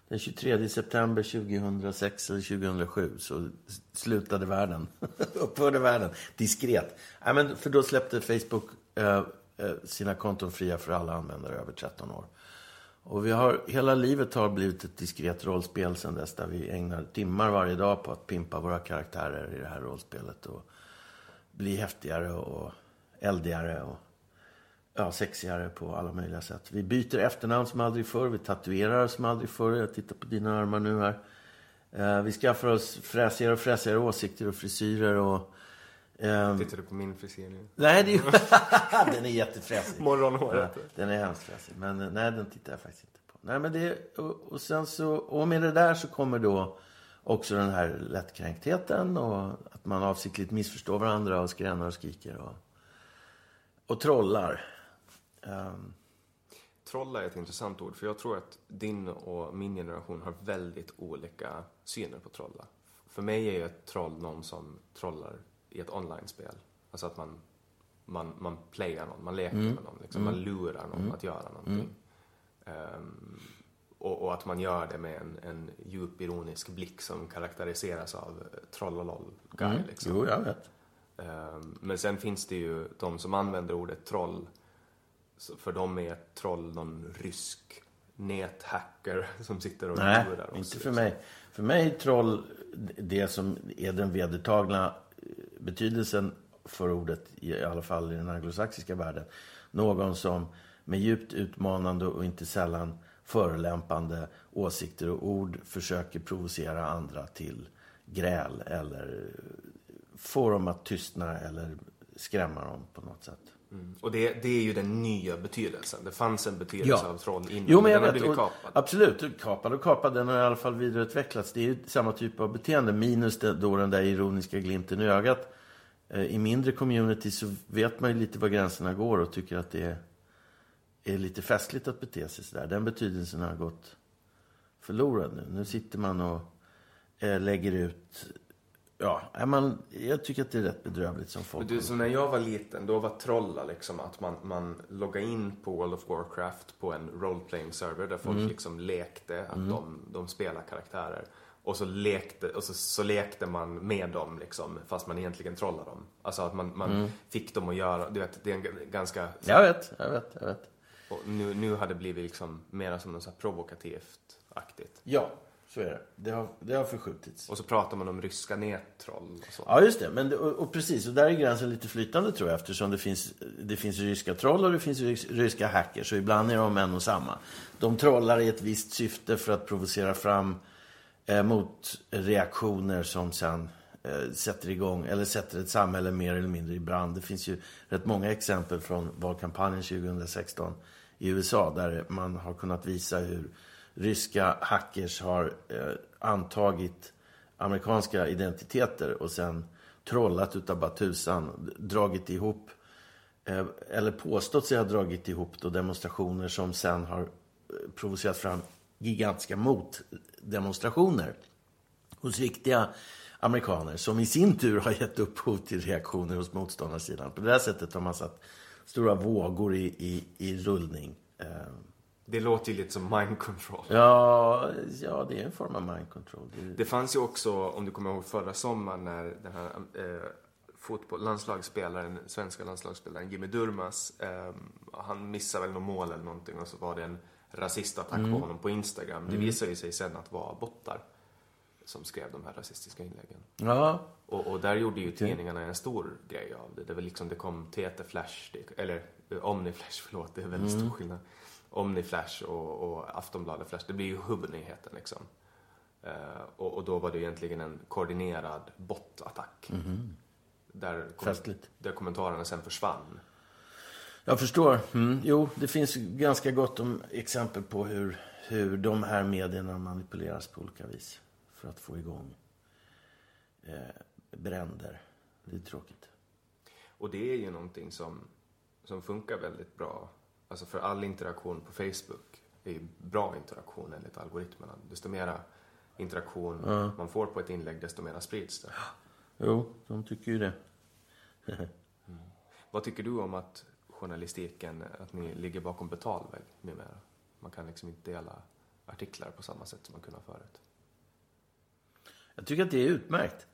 Den 23 september 2006 eller 2007 så slutade världen. Upphörde världen. Diskret. Nej, men för då släppte Facebook eh, eh, sina konton fria för alla användare över 13 år. Och vi har, hela livet har blivit ett diskret rollspel sen dess där vi ägnar timmar varje dag på att pimpa våra karaktärer i det här rollspelet och bli häftigare och eldigare och ja, sexigare på alla möjliga sätt. Vi byter efternamn som aldrig förr, vi tatuerar som aldrig förr. Jag tittar på dina armar nu här. Eh, vi skaffar oss fräsigare och fräsigare åsikter och frisyrer och Um, Tittar du på min frisyr nu? Nej, det är, den är jättefräsig. Morgonhåret. Ja, den är hemskt fräsig. Men nej, den tittar jag faktiskt inte på. Nej, men det, och, och, sen så, och med det där så kommer då också den här lättkränktheten och att man avsiktligt missförstår varandra och skränar och skriker och, och trollar. Um, Trolla är ett intressant ord, för jag tror att din och min generation har väldigt olika syner på trolla. För mig är ju ett troll någon som trollar i ett online-spel. Alltså att man, man, man playar någon, man leker mm. med någon, liksom. man mm. lurar någon mm. att göra någonting. Um, och, och, att man gör det med en, en djup ironisk blick som karaktäriseras av trollolol guy mm. liksom. Jo, jag vet. Um, men sen finns det ju de som använder ordet troll, för dem är troll någon rysk näthacker som sitter och Nej, oss. Nej, inte för liksom. mig. För mig är troll det som är den vedertagna betydelsen för ordet, i alla fall i den anglosaxiska världen. Någon som med djupt utmanande och inte sällan förolämpande åsikter och ord försöker provocera andra till gräl eller få dem att tystna eller skrämma dem på något sätt. Mm. Och det, det är ju den nya betydelsen. Det fanns en betydelse ja. av troll innan, jo, men, den har blivit kapad. Absolut, kapad och kapad. Den har i alla fall vidareutvecklats. Det är ju samma typ av beteende, minus det, då den där ironiska glimten i ögat. Eh, I mindre community så vet man ju lite var gränserna går och tycker att det är, är lite festligt att bete sig sådär. Den betydelsen har gått förlorad nu. Nu sitter man och eh, lägger ut Ja, man, jag tycker att det är rätt bedrövligt som folk. Du, så när jag var liten, då var trolla liksom att man, man loggade in på World of Warcraft på en role-playing server där folk mm. liksom lekte att mm. de, de spelar karaktärer. Och så lekte, och så, så lekte man med dem liksom, fast man egentligen trollade dem. Alltså att man, man mm. fick dem att göra, du vet, det är en ganska... Jag vet, jag vet, jag vet. Och nu, nu har det blivit liksom mera som något så här provokativt-aktigt. Ja, så är det. Det har, det har förskjutits. Och så pratar man om ryska nättroll och så. Ja, just det. Men, och, och, precis, och där är gränsen lite flytande tror jag. Eftersom det finns, det finns ryska troll och det finns ryska hackers. Så ibland är de en och samma. De trollar i ett visst syfte för att provocera fram eh, mot reaktioner som sen eh, sätter igång, eller sätter ett samhälle mer eller mindre i brand. Det finns ju rätt många exempel från valkampanjen 2016 i USA där man har kunnat visa hur ryska hackers har eh, antagit amerikanska identiteter och sen trollat utav Batusan, dragit ihop eh, eller påstått sig ha dragit ihop då demonstrationer som sen har eh, provocerat fram gigantiska motdemonstrationer hos riktiga amerikaner som i sin tur har gett upphov till reaktioner hos motståndarsidan. På det här sättet har man satt stora vågor i, i, i rullning. Eh, det låter ju lite som mind control. Ja, ja, det är en form av mind control. Det, Det fanns ju också, om du kommer ihåg förra sommaren när den här eh, fotboll, landslagsspelaren, svenska landslagsspelaren Jimmy Durmaz, eh, han missade väl något mål eller någonting och så var det en rasistattack på honom på Instagram. Det visade ju sig sen att vara bottar som skrev de här rasistiska inläggen. ja, Och, och där gjorde ju tidningarna en stor grej av det. Det, var liksom, det kom TT Flash, det, eller eh, Omni-Flash, förlåt, det är väldigt stor skillnad. Omni-Flash och, och Aftonbladet Flash, det blir ju huvudnyheten liksom. Eh, och, och då var det egentligen en koordinerad bottattack. Där, kom, Festligt. där kommentarerna sen försvann. jag förstår. Mm. Jo, det finns ganska gott om exempel på hur, hur de här medierna manipuleras på olika vis för att få igång eh, bränder. Det är tråkigt. Och det är ju någonting som, som funkar väldigt bra. Alltså för all interaktion på Facebook är ju bra interaktion enligt algoritmerna. Desto mera interaktion man får på ett inlägg, desto mera sprids det. Jo, de tycker ju det. Vad tycker du om att journalistiken, att ni ligger bakom betalvägg numera? Man kan liksom inte dela artiklar på samma sätt som man kunde förut. Jag tycker att det är utmärkt.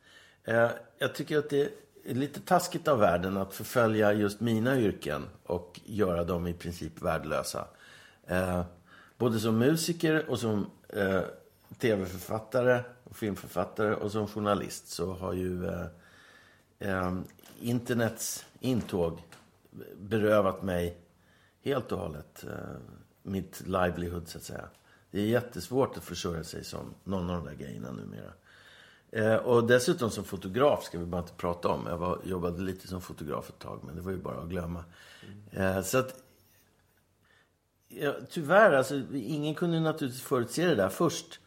Eh, Jag tycker att det lite taskigt av världen att förfölja just mina yrken och göra dem i princip värdelösa. Eh, Både som musiker och som eh, tv-författare och filmförfattare och som journalist så har ju eh, eh, internets intåg berövat mig helt och hållet eh, mitt livelihood, så att säga. Det är jättesvårt att försörja sig som någon av de där grejerna numera. Eh, och dessutom som fotograf ska vi bara inte prata om. Jag var, jobbade lite som fotograf ett tag, men det var ju bara att glömma. Eh, så att, ja, tyvärr, alltså, ingen kunde naturligtvis förutse det där först.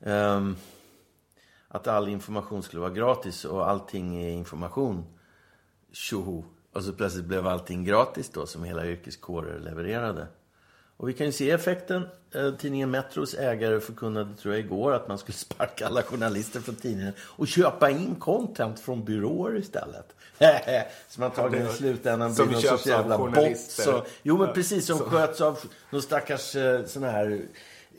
Eh, att all information skulle vara gratis och allting är information. Tjoho. Och så plötsligt blev allting gratis då, som hela yrkeskårer levererade. Och vi kan ju se effekten. Eh, Tidningen Metros ägare förkunnade, tror jag, igår att man skulle sparka alla journalister från tidningen och köpa in content från byråer istället. Som antagligen i slutändan blir någon sorts jävla bot. Så, jo, men precis. Som sköts av någon stackars eh, sån här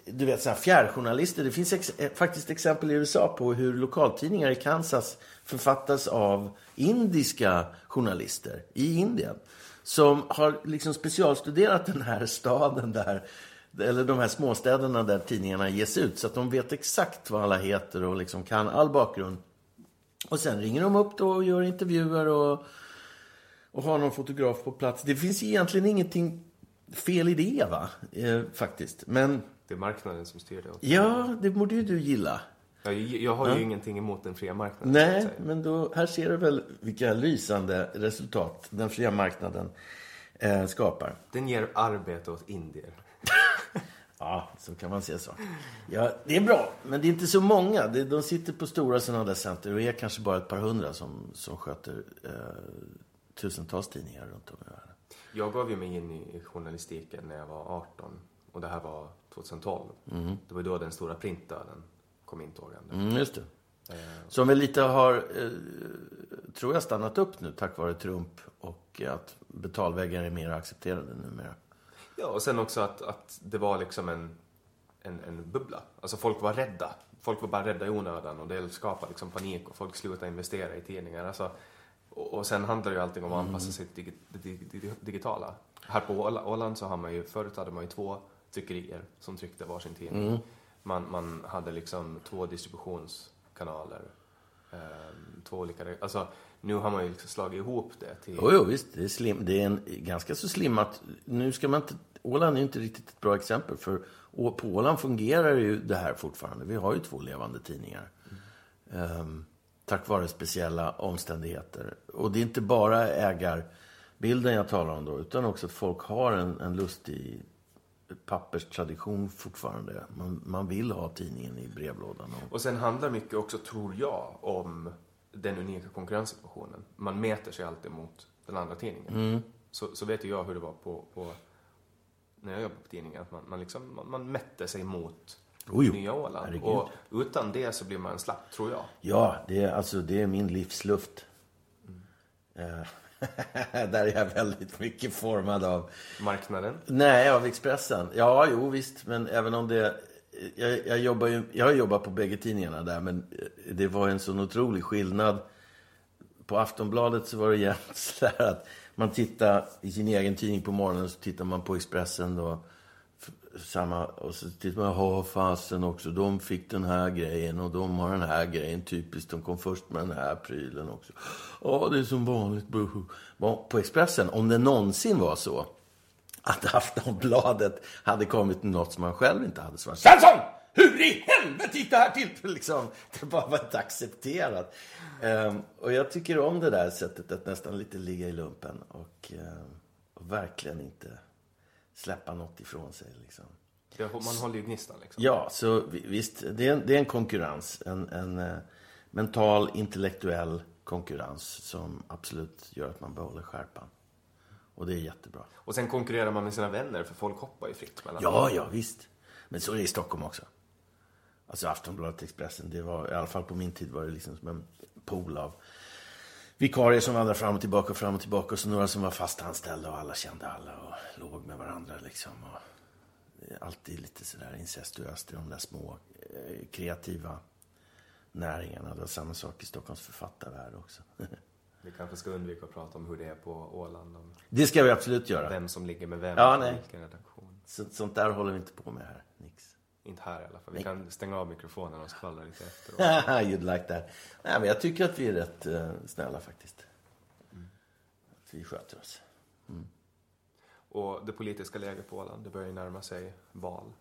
du vet, såna här fjärrjournalister. Det finns ex eh, faktiskt exempel i USA på hur lokaltidningar i Kansas författas av indiska journalister i Indien. Som har liksom specialstuderat den här staden där, eller de här småstäderna där tidningarna ges ut. Så att de vet exakt vad alla heter och liksom kan all bakgrund. Och sen ringer de upp då och gör intervjuer och, och har någon fotograf på plats. Det finns egentligen ingenting fel i det, va? Eh, faktiskt. Men Det är marknaden som styr det. också. ja, det borde ju du gilla. Jag, jag har ju ingenting emot den fria marknaden. Nej, men då, här ser du väl vilka lysande resultat den fria marknaden eh, skapar. Den ger arbete åt indier. Ja, så kan man säga så. Ja, det är bra, men det är inte så många. De sitter på stora sådana där center och är kanske bara ett par hundra som, som sköter eh, tusentals tidningar runt om i världen. Jag gav ju mig in i journalistiken när jag var 18 och det här var 2012. Det var då den stora printdöden kom intågande. Mm, just det. Som väl lite har, eh, tror jag, stannat upp nu tack vare Trump och att betalväggar är mer accepterade numera. Ja, och sen också att, att det var liksom en, en, en bubbla. Alltså folk var rädda. Folk var bara rädda i onödan och det skapade liksom panik och folk slutade investera i tidningar. Alltså, och, och sen handlar det ju allting om att anpassa sig till det digi- digi- digitala. Här på Åla- Åland så har man ju, förut hade man ju två tryckerier som tryckte varsin tidning. Man, man hade liksom två distributionskanaler. Eh, två olika, alltså nu har man ju liksom slagit ihop det till... Jo, jo visst. Det är, slim, det är en ganska så slimmat... Nu ska man inte... Åland är ju inte riktigt ett bra exempel. För på Åland fungerar ju det här fortfarande. Vi har ju två levande tidningar. Ehm, tack vare speciella omständigheter. Och det är inte bara ägarbilden jag talar om då. Utan också att folk har en, en lust i papperstradition fortfarande. Man, man vill ha tidningen i brevlådan. Och... och sen handlar mycket också, tror jag, om den unika konkurrenssituationen. Man mäter sig alltid mot den andra tidningen. Mm. Så, så vet ju jag hur det var på, på när jag jobbade på tidningen. Att man, man, liksom, man, man mätte sig mot Ojo, Nya Åland. Herregud. Och utan det så blir man slapp, tror jag. Ja, det är, alltså, det är min livsluft. Mm. Där är jag väldigt mycket formad av... Marknaden? Nej, av Expressen. Ja, jo visst. Men även om det... Jag, jag, jobbar ju, jag har jobbat på bägge tidningarna där, men det var en sån otrolig skillnad. På Aftonbladet så var det jämt så att man tittar i sin egen tidning på morgonen, så tittar man på Expressen då samma, och så tittar man, har fasen också, de fick den här grejen och de har den här grejen, typiskt, de kom först med den här prylen också. Ja, det är som vanligt. På Expressen, om det någonsin var så att Aftonbladet hade kommit med något som man själv inte hade svarat. Svensson! Hur i helvete gick det här till? Liksom, det bara var inte accepterat. Um, och jag tycker om det där sättet att nästan lite ligga i lumpen och, um, och verkligen inte släppa något ifrån sig. Liksom. man håller ju gnistan. Liksom. Ja, så visst, det är en, det är en konkurrens. En, en uh, mental, intellektuell konkurrens som absolut gör att man behåller skärpan. Och det är jättebra. Och sen konkurrerar man med sina vänner, för folk hoppar ju fritt mellan Ja, ja, visst. Men så är det i Stockholm också. Alltså Aftonbladet, Expressen, det var, i alla fall på min tid var det liksom som en pool av vikarier som vandrade fram och tillbaka och fram och tillbaka. Och så några som var fast anställda och alla kände alla och låg med varandra liksom. Och alltid lite sådär incestuöst i de där små eh, kreativa näringarna. Det var samma sak i Stockholms författarvärld också. Vi kanske ska undvika att prata om hur det är på Åland. Om det ska vi absolut göra. Vem som ligger med vem ja, nej. vilken redaktion. Så, sånt där håller vi inte på med här. Nix. Inte här i alla fall. Vi nej. kan stänga av mikrofonen och skvallra lite efteråt. You'd like that. Nej, men jag tycker att vi är rätt uh, snälla faktiskt. Mm. Att vi sköter oss. Mm. Och det politiska läget på Åland, det börjar ju närma sig val.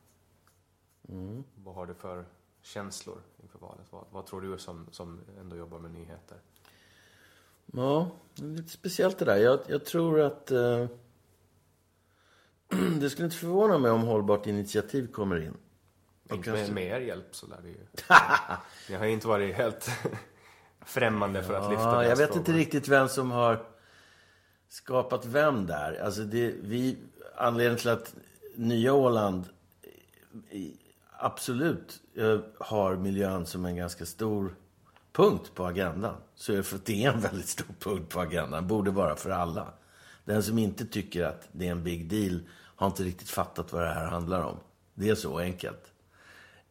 Mm. Vad har du för känslor inför valet? Vad, vad tror du som, som ändå jobbar med nyheter? Ja, det är lite speciellt det där. Jag, jag tror att... Uh, det skulle inte förvåna mig om Hållbart initiativ kommer in. Inte med, med er hjälp så lär det ju... Ni har ju inte varit helt främmande för att lyfta ja, Jag vet frågor. inte riktigt vem som har skapat vem där. Alltså det, vi, anledningen till att Nya Åland absolut eh, har miljön som en ganska stor punkt på agendan. Så är det för att det är en väldigt stor punkt på agendan. Borde vara för alla. Den som inte tycker att det är en big deal har inte riktigt fattat vad det här handlar om. Det är så enkelt.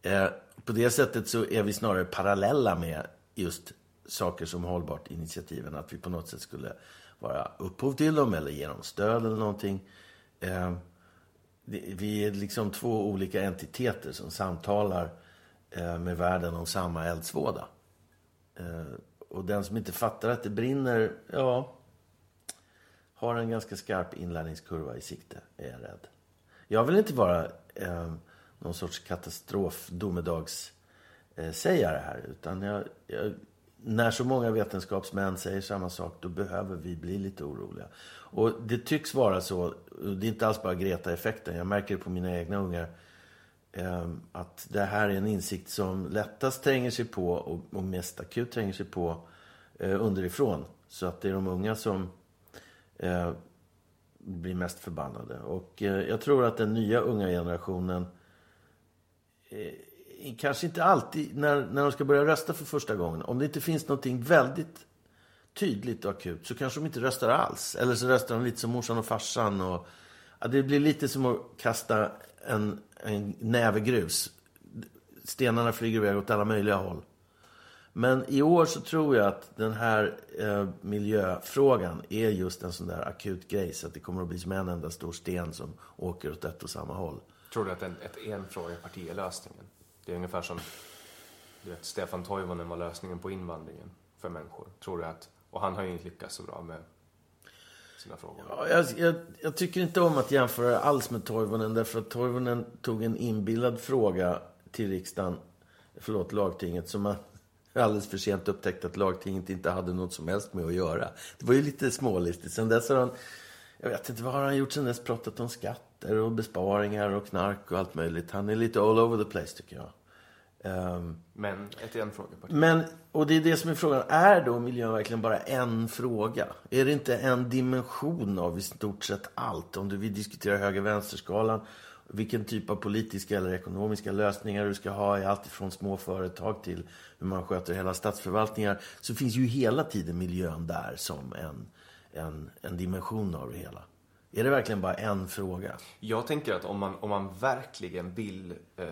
Eh, på det sättet så är vi snarare parallella med just saker som hållbart initiativen. Att vi på något sätt skulle vara upphov till dem eller ge dem stöd eller någonting. Eh, vi är liksom två olika entiteter som samtalar eh, med världen om samma eldsvåda. Eh, och den som inte fattar att det brinner, ja, har en ganska skarp inlärningskurva i sikte, är jag rädd. Jag vill inte vara eh, någon sorts katastrofdomedagssägare här, utan jag, jag, när så många vetenskapsmän säger samma sak, då behöver vi bli lite oroliga. Och det tycks vara så, det är inte alls bara Greta-effekten, jag märker det på mina egna ungar, ehm, att det här är en insikt som lättast tränger sig på och, mest akut tränger sig på eh, underifrån. Så att det är de unga som eh, blir mest förbannade. Och eh, jag tror att den nya unga generationen Eh, kanske inte alltid, när, när de ska börja rösta för första gången, om det inte finns någonting väldigt tydligt och akut så kanske de inte röstar alls. Eller så röstar de lite som morsan och farsan. Och, ja, det blir lite som att kasta en en näve grus. Stenarna flyger iväg åt alla möjliga håll. Men i år så tror jag att den här eh, miljöfrågan är just en sån där akut grej. Så att det kommer att bli som en enda stor sten som åker åt ett och samma håll. Tror du att en, ett enfrågeparti är lösningen? Det är ungefär som du vet, Stefan Toivonen var lösningen på invandringen för människor. Tror du att, och han har ju inte lyckats så bra med sina frågor? Ja, jag, jag, jag, tycker inte om att jämföra alls med Toivonen. Därför att Toivonen tog en inbillad fråga till riksdagen, förlåt, lagtinget, som man alldeles för sent upptäckte att lagtinget inte hade något som helst med att göra. Det var ju lite smålistigt. Sen dess har han, jag vet inte, vad har han gjort sen dess? Pratat om skatt skatter och besparingar och knark och allt möjligt. Han är lite all over the place tycker jag. Um, men ett en fråga. Men, och det är det som är frågan. Är då miljön verkligen bara en fråga? Är det inte en dimension av i stort sett allt? Om du vill diskutera höger-vänsterskalan, vilken typ av politiska eller ekonomiska lösningar du ska ha i allt ifrån små företag till hur man sköter hela statsförvaltningar, så finns ju hela tiden miljön där som en, en, en dimension av det hela. Är det verkligen bara en fråga? Jag tänker att om man, om man verkligen vill eh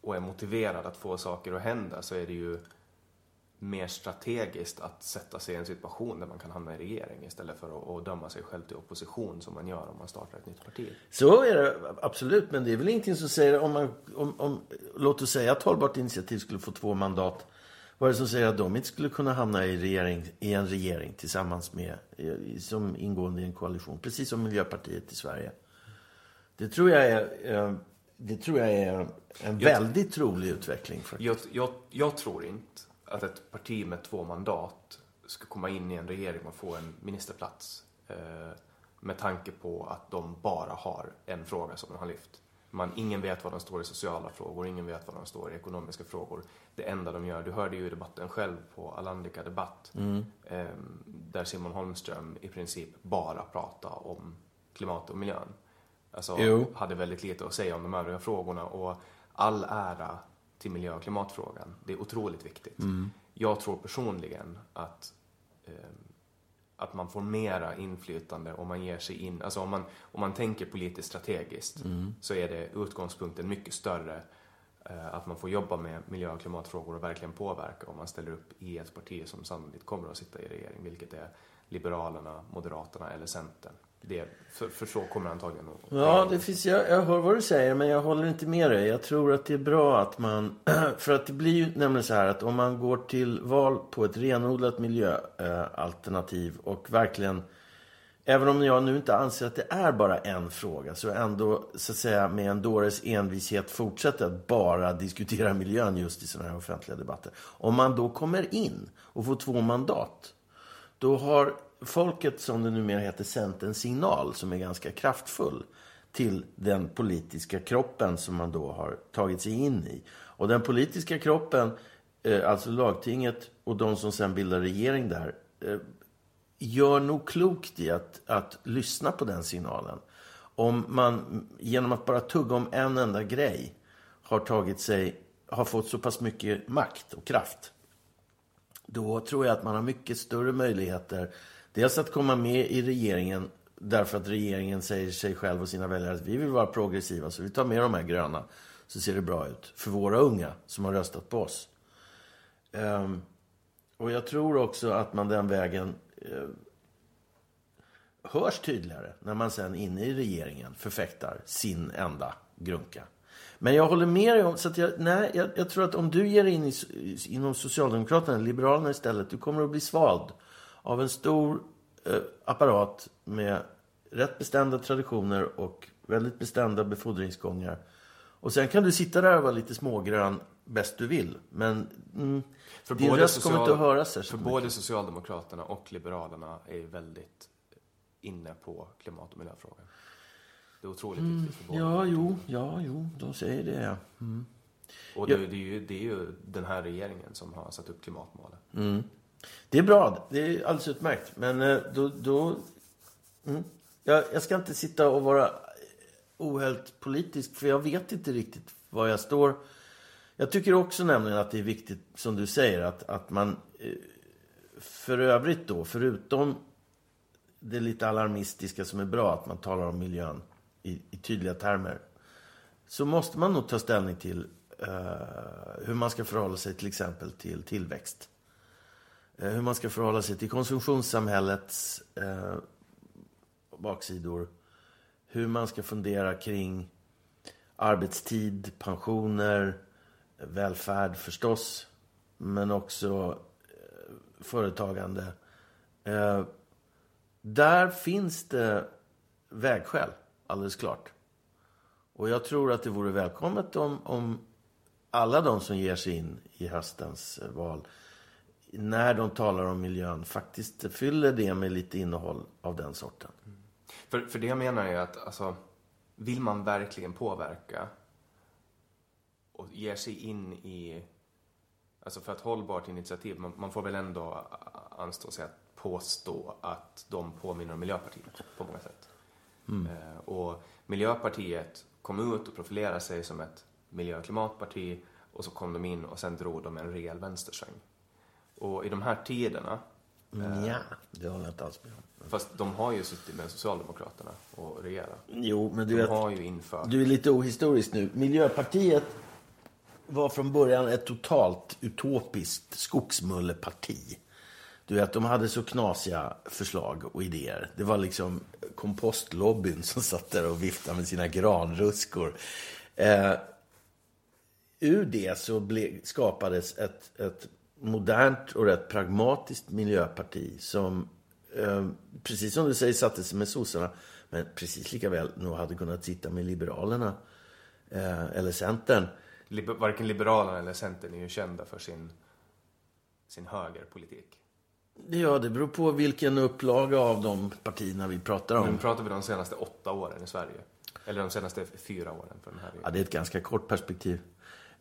och är motiverad att få saker att hända så är det ju mer strategiskt att sätta sig i en situation där man kan hamna i regering istället för att, att döma sig själv till opposition som man gör om man startar ett nytt parti. Så är det absolut, men det är väl ingenting som säger om man, om, om, låt oss säga att Hållbart initiativ skulle få två mandat. Vad är det som säger att de inte skulle kunna hamna i, regering, i en regering tillsammans med, som ingående i en koalition, precis som Miljöpartiet i Sverige? Det tror jag är eh, det tror jag är en jag, väldigt trolig utveckling. Jag, jag, jag, tror inte att ett parti med två mandat ska komma in i en regering och få en ministerplats. Eh, med tanke på att de bara har en fråga som de har lyft. Man, ingen vet vad de står i sociala frågor, ingen vet vad de står i ekonomiska frågor. Det enda de gör, du hörde ju i debatten själv på Alandica Debatt, mm. eh, där Simon Holmström i princip bara pratade om klimat och miljön. Alltså, jo. hade väldigt lite att säga om de övriga frågorna. Och all ära till miljö och klimatfrågan. Det är otroligt viktigt. Mm. Jag tror personligen att, eh, att man får mera inflytande om man ger sig in, alltså om man, om man tänker politiskt strategiskt mm. så är det utgångspunkten mycket större eh, att man får jobba med miljö och klimatfrågor och verkligen påverka om man ställer upp i ett parti som sannolikt kommer att sitta i regering, vilket är Liberalerna, Moderaterna eller Centern det. För, för så kommer antagligen att Ja, det finns, jag, jag hör vad du säger, men jag håller inte med dig. Jag tror att det är bra att man... För att det blir ju nämligen så här att om man går till val på ett renodlat miljöalternativ och verkligen... Även om jag nu inte anser att det är bara en fråga så ändå så att säga med en dåres envishet fortsätter att bara diskutera miljön just i sådana här offentliga debatter. Om man då kommer in och får två mandat då har folket, som det numera heter, sänt en signal som är ganska kraftfull till den politiska kroppen som man då har tagit sig in i. Och den politiska kroppen, eh, alltså lagtinget och de som sen bildar regering där, eh, gör nog klokt i att, att lyssna på den signalen. Om man genom att bara tugga om en enda grej har tagit sig, har fått så pass mycket makt och kraft. Då tror jag att man har mycket större möjligheter Dels att komma med i regeringen därför att regeringen säger sig själv och sina väljare att vi vill vara progressiva så vi tar med de här gröna så ser det bra ut för våra unga som har röstat på oss. Um, och jag tror också att man den vägen uh, hörs tydligare när man sen inne i regeringen förfäktar sin enda grunka. Men jag håller med dig om, så att jag, nej, jag, jag tror att om du ger dig in i, inom Socialdemokraterna, Liberalerna istället, du kommer att bli svald av en stor eh, apparat med rätt bestämda traditioner och väldigt bestämda befordringsgångar. Och sen kan du sitta där och vara lite smågrön bäst du vill. Men mm, för din röst social... kommer inte att höras För mycket. både Socialdemokraterna och Liberalerna är ju väldigt inne på klimat och miljöfrågan. Det är otroligt mm, viktigt för båda. Ja, jo, ja, jo, de säger det, ja. Mm. Och det, det, är ju, det är ju den här regeringen som har satt upp klimatmålen. Mm. Det är bra. Det är alldeles utmärkt. Men eh, då... då mm. jag, jag, ska inte sitta och vara ohällt politisk, för jag vet inte riktigt var jag står. Jag tycker också nämligen att det är viktigt, som du säger, att, att man eh, för övrigt då, förutom det lite alarmistiska som är bra, att man talar om miljön i, i tydliga termer, så måste man nog ta ställning till uh, hur man ska förhålla sig till exempel till tillväxt. Eh, hur man ska förhålla sig till konsumtionssamhällets eh, baksidor. Hur man ska fundera kring arbetstid, pensioner, välfärd förstås. Men också eh, företagande. Eh, där finns det vägskäl, alldeles klart. Och jag tror att det vore välkommet om, om alla de som ger sig in i höstens eh, val när de talar om miljön faktiskt fyller det med lite innehåll av den sorten. För, för det jag menar är att alltså, vill man verkligen påverka och ger sig in i, alltså för ett hållbart initiativ, man, man får väl ändå anstå sig att påstå att de påminner om Miljöpartiet på många sätt. Mm. Eh, och Miljöpartiet kom ut och profilerade sig som ett miljö och klimatparti och så kom de in och sen drog de en rejäl vänstersväng. Och i de här tiderna... Mm, ja, det håller jag inte alls med om. Fast de har ju suttit med Socialdemokraterna och regerat. Jo, men du de vet... har ju infört... Du är lite ohistorisk nu. Miljöpartiet var från början ett totalt utopiskt skogsmulleparti. Du vet, de hade så knasiga förslag och idéer. Det var liksom kompostlobbyn som satt där och viftade med sina granruskor. Eh, ur det så ble, skapades ett, ett modernt och rätt pragmatiskt miljöparti som, eh, precis som du säger, satte sig med sossarna, men precis lika väl nog hade kunnat sitta med Liberalerna eh, eller Centern. Liber, varken Liberalerna eller Centern är ju kända för sin, sin högerpolitik. Ja, det beror på vilken upplaga av de partierna vi pratar om. Men pratar vi de senaste åtta åren i Sverige? Eller de senaste fyra åren för den här Ja, det är ett ganska kort perspektiv.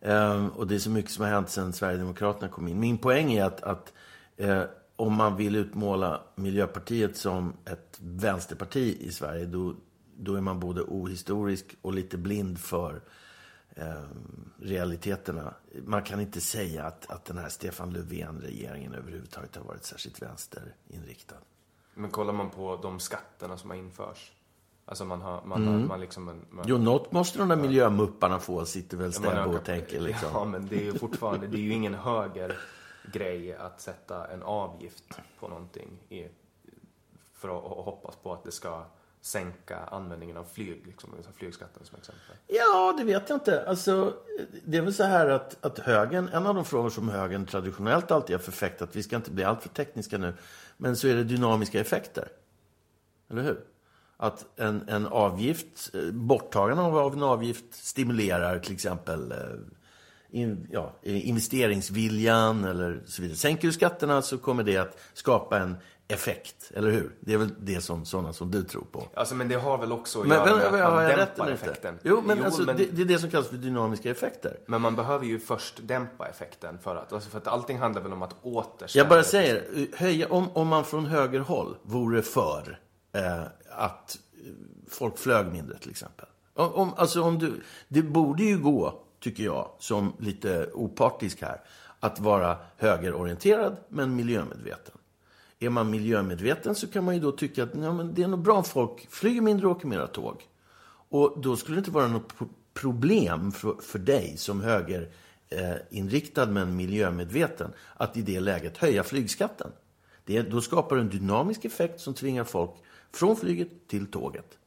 Ehm, och det är så mycket som har hänt sedan Sverigedemokraterna kom in. Min poäng är att, att eh, om man vill utmåla Miljöpartiet som ett vänsterparti i Sverige, då, då är man både ohistorisk och lite blind för eh, realiteterna. Man kan inte säga att, att den här Stefan Löfven-regeringen överhuvudtaget har varit särskilt vänsterinriktad. Men kollar man på de skatterna som har införts Alltså man har, man, mm. man, man liksom... Man, jo, något måste de där miljömupparna få, sitter väl Stäbo och tänker liksom. Ja, men det är ju fortfarande, det är ju ingen höger grej att sätta en avgift på någonting i, för att hoppas på att det ska sänka användningen av flyg, liksom, flygskatten som exempel? Ja, det vet jag inte. Alltså, det är väl så här att, att högen, en av de frågor som högen traditionellt alltid har förfäktat, vi ska inte bli alltför tekniska nu, men så är det dynamiska effekter. Eller hur? Att en, en avgift, eh, borttagande av en avgift stimulerar till exempel eh, in, ja, investeringsviljan eller så vidare. Sänker du skatterna så kommer det att skapa en effekt, eller hur? Det är väl det som sådana som du tror på. Alltså, men det har väl också att göra med att man dämpar effekten. Jo, men, jo, alltså, men... Det, det, är det som kallas för dynamiska effekter. Men man behöver ju först dämpa effekten för att, alltså för att allting handlar väl om att återställa. Jag bara säger, höja, om, om man från högerhåll vore för eh, att folk flög mindre till exempel. Om, alltså om du, det borde ju gå, tycker jag, som lite opartisk här, att vara högerorienterad men miljömedveten. Är man miljömedveten så kan man ju då tycka att ja, men det är nog bra om folk flyger mindre och åker mera tåg. Och då skulle det inte vara något problem för, för dig som högerinriktad eh, men miljömedveten att i det läget höja flygskatten. Det, då skapar du en dynamisk effekt som tvingar folk från flyget till tåget.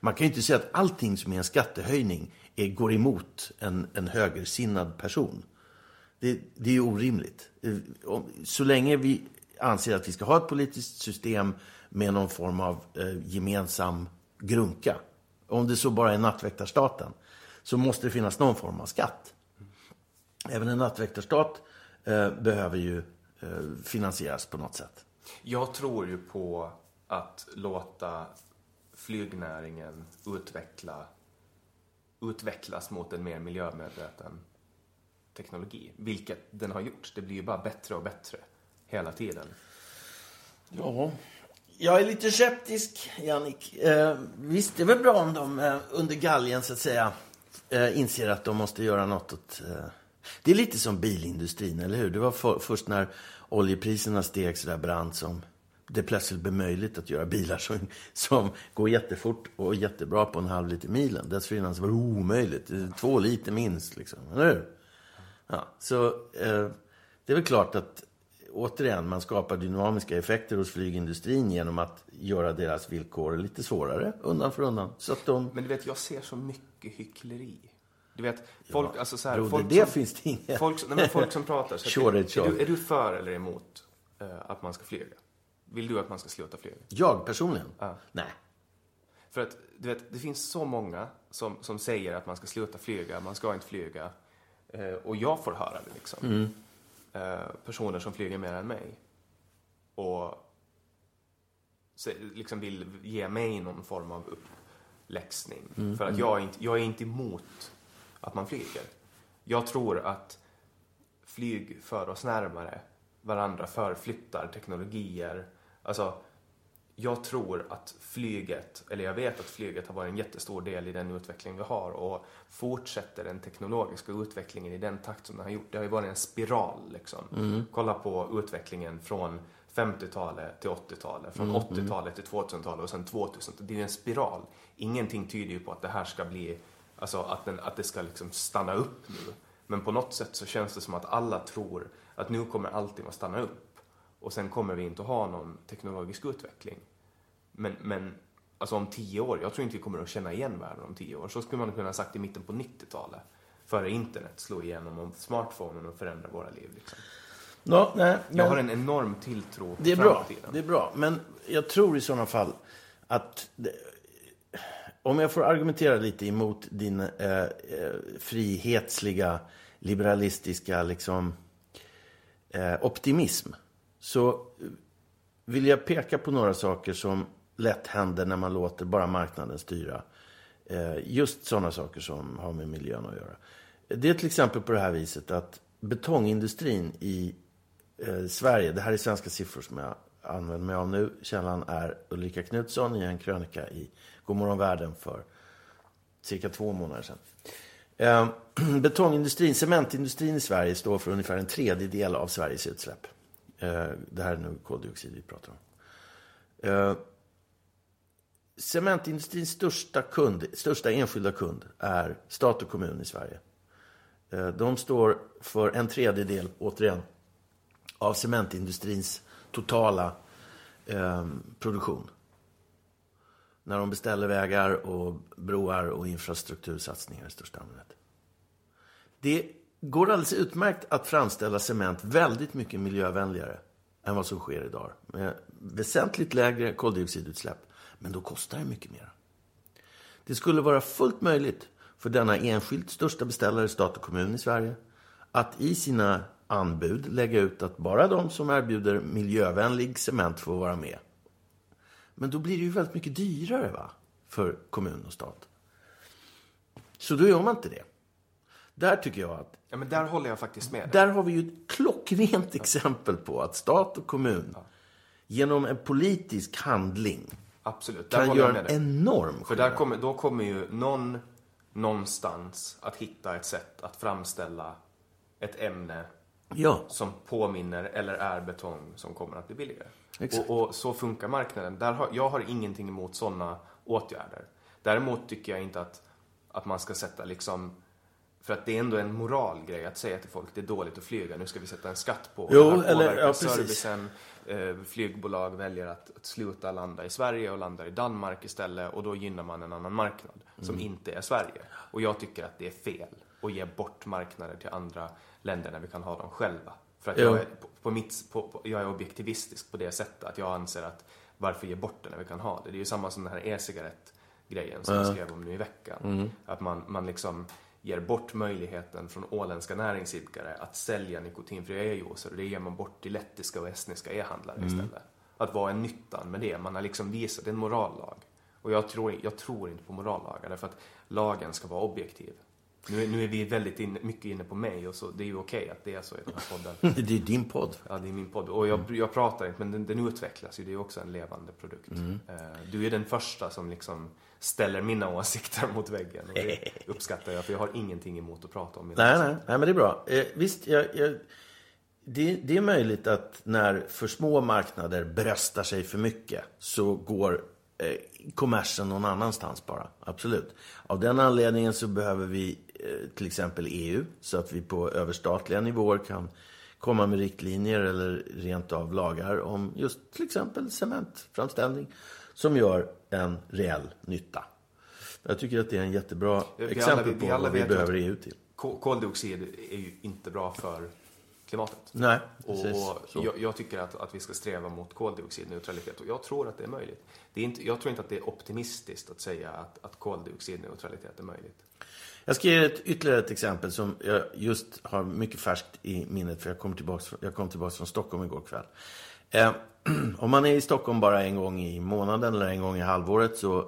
Man kan ju inte säga att allting som är en skattehöjning är, går emot en, en högersinnad person. Det, det är orimligt. Eh, så länge vi anser att vi ska ha ett politiskt system med någon form av eh, gemensam grunka, om det så bara är nattväktarstaten, så måste det finnas någon form av skatt. Även en nattväktarstat eh, behöver ju eh, finansieras på något sätt. Jag tror ju på att låta flygnäringen utveckla, utvecklas mot en mer miljömedveten teknologi. Vilket den har gjort. Det blir ju bara bättre och bättre hela tiden. Ja, jag är lite skeptisk, Jannik. Eh, visst, det är väl bra om de eh, under galgen, så att säga, eh, inser att de måste göra något åt... Eh... Det är lite som bilindustrin, eller hur? Det var för, först när oljepriserna steg så där brant som det plötsligt blir möjligt att göra bilar som, som går jättefort och jättebra på en halv liter milen. Dessförinnan så var det omöjligt. Två liter minst, liksom. Eller hur? Ja, så eh, det är väl klart att återigen, man skapar dynamiska effekter hos flygindustrin genom att göra deras villkor lite svårare undan för undan. Så att de... Men du vet, jag ser så mycket hyckleri. Du vet, folk, ja, alltså så här, broder, folk det som, finns det inget. Folk, nej, folk som pratar. Så sure, är, är, du, är du för eller emot uh, att man ska flyga? Vill du att man ska sluta flyga? Jag personligen? Ja. Nej. För att, du vet, det finns så många som, som säger att man ska sluta flyga, man ska inte flyga. Eh, och jag får höra det liksom. Mm. Eh, personer som flyger mer än mig. Och så, liksom vill ge mig någon form av upp, läxning. För att jag är, inte, jag är inte emot att man flyger. Jag tror att flyg för oss närmare varandra, förflyttar teknologier. Alltså, jag tror att flyget, eller jag vet att flyget har varit en jättestor del i den utveckling vi har och fortsätter den teknologiska utvecklingen i den takt som den har gjort. Det har ju varit en spiral liksom. Kolla på utvecklingen från 50-talet till 80-talet, från 80-talet till 2000-talet och sen 2000 Det är en spiral. Ingenting tyder ju på att det här ska bli, alltså att, den, att det ska liksom stanna upp nu. Men på något sätt så känns det som att alla tror att nu kommer allting att stanna upp och sen kommer vi inte att ha någon teknologisk utveckling. Men, men alltså om tio år, jag tror inte vi kommer att känna igen världen om tio år. Så skulle man kunna ha sagt i mitten på 90-talet. Före internet slog igenom och smartphonen och förändrade våra liv. Liksom. Ja, nej. Jag har en enorm tilltro Det är på bra. framtiden. Det är bra. Men jag tror i sådana fall att... Det, om jag får argumentera lite emot din eh, eh, frihetsliga, liberalistiska liksom, eh, optimism. Så eh, vill jag peka på några saker som lätt händer när man låter bara marknaden styra. Eh, just sådana saker som har med miljön att göra. Det är till exempel på det här viset att betongindustrin i eh, Sverige, det här är svenska siffror som jag använder mig av nu. Källan är Ulrika Knutsson i en krönika i Godmorgon Världen för cirka två månader sedan. Betongindustrin, cementindustrin i Sverige står för ungefär en tredjedel av Sveriges utsläpp. Eh, det här är nu koldioxid vi pratar om. Eh, cementindustrins största, kund, största enskilda kund är stat och kommun i Sverige. Eh, de står för en tredjedel, återigen, av cementindustrins totala eh, produktion. När de beställer vägar och broar och infrastruktursatsningar i största allmänhet. Det går alldeles utmärkt att framställa cement väldigt mycket miljövänligare än vad som sker idag. Med väsentligt lägre koldioxidutsläpp. Men då kostar det mycket mer. Det skulle vara fullt möjligt för denna enskilt största beställare, stat och kommun i Sverige, att i sina anbud lägga ut att bara de som erbjuder miljövänlig cement får vara med. Men då blir det ju väldigt mycket dyrare va? för kommun och stat. Så då gör man inte det. Där tycker jag att Ja, men där håller jag faktiskt med där har vi ju ett klockrent exempel på att stat och kommun genom en politisk handling Absolut, där kan göra en enorm För skillnad. där kommer, då kommer ju någon någonstans att hitta ett sätt att framställa ett ämne Ja, som påminner eller är betong som kommer att bli billigare. Och, och så funkar marknaden. Där har, jag har ingenting emot sådana åtgärder. Däremot tycker jag inte att, att man ska sätta liksom för att det är ändå en moralgrej att säga till folk det är dåligt att flyga, nu ska vi sätta en skatt på Jo, det här eller- ja, servicen. Eh, flygbolag väljer att, att sluta landa i Sverige och landar i Danmark istället och då gynnar man en annan marknad som Mm. inte är Sverige. Och jag tycker att det är fel att ge bort marknader till andra länder när vi kan ha dem själva. För att Jo. jag är, på, på mitt, på, på, jag är objektivistisk på det sättet att jag anser att varför ge bort det när vi kan ha det? Det är ju samma som den här e-cigarett-grejen som jag skrev om nu i veckan. Mm. Att man, man liksom ger bort möjligheten från åländska näringsidkare att sälja nikotinfria e-juicer och det ger man bort till lettiska och estniska e-handlare Mm. istället. Att vad är nyttan med det? Man har liksom visat, en morallag. Och jag tror, jag tror inte på morallagar därför att lagen ska vara objektiv. Nu, är- nu är vi väldigt in, mycket inne på mig och så, det är ju okej att det är så i den här podden. det är din podd. Ja, det är min podd. Och jag, jag pratar inte, men den, den utvecklas ju. Det är ju också en levande produkt. Eh, Du är den första som liksom ställer mina åsikter mot väggen. Och det uppskattar jag, för jag har ingenting emot att prata om mina Nej, nej, nej, men det är bra. Eh, visst, jag, jag, det, det är möjligt att när för små marknader bröstar sig för mycket så går eh, kommersen någon annanstans bara. Absolut. Av den anledningen så behöver vi till exempel EU så att vi på överstatliga nivåer kan komma med riktlinjer eller rent av lagar om just till exempel cementframställning som gör en reell nytta. Jag tycker att det är en jättebra Vi alla- exempel vi på alla vad vi behöver EU till. Ko- Koldioxid är ju inte bra för klimatet. Nej, Och precis. Så. jag, jag tycker att, att vi ska sträva mot koldioxidneutralitet och jag tror att det är möjligt. Det är inte, jag tror inte att det är optimistiskt att säga att, att koldioxidneutralitet är möjligt. Jag ska ge ett, ytterligare ett exempel som jag just har mycket färskt i minnet för jag kom tillbaka, jag kom tillbaka från Stockholm igår kväll. Eh, om man är i Stockholm bara en gång i månaden eller en gång i halvåret så eh,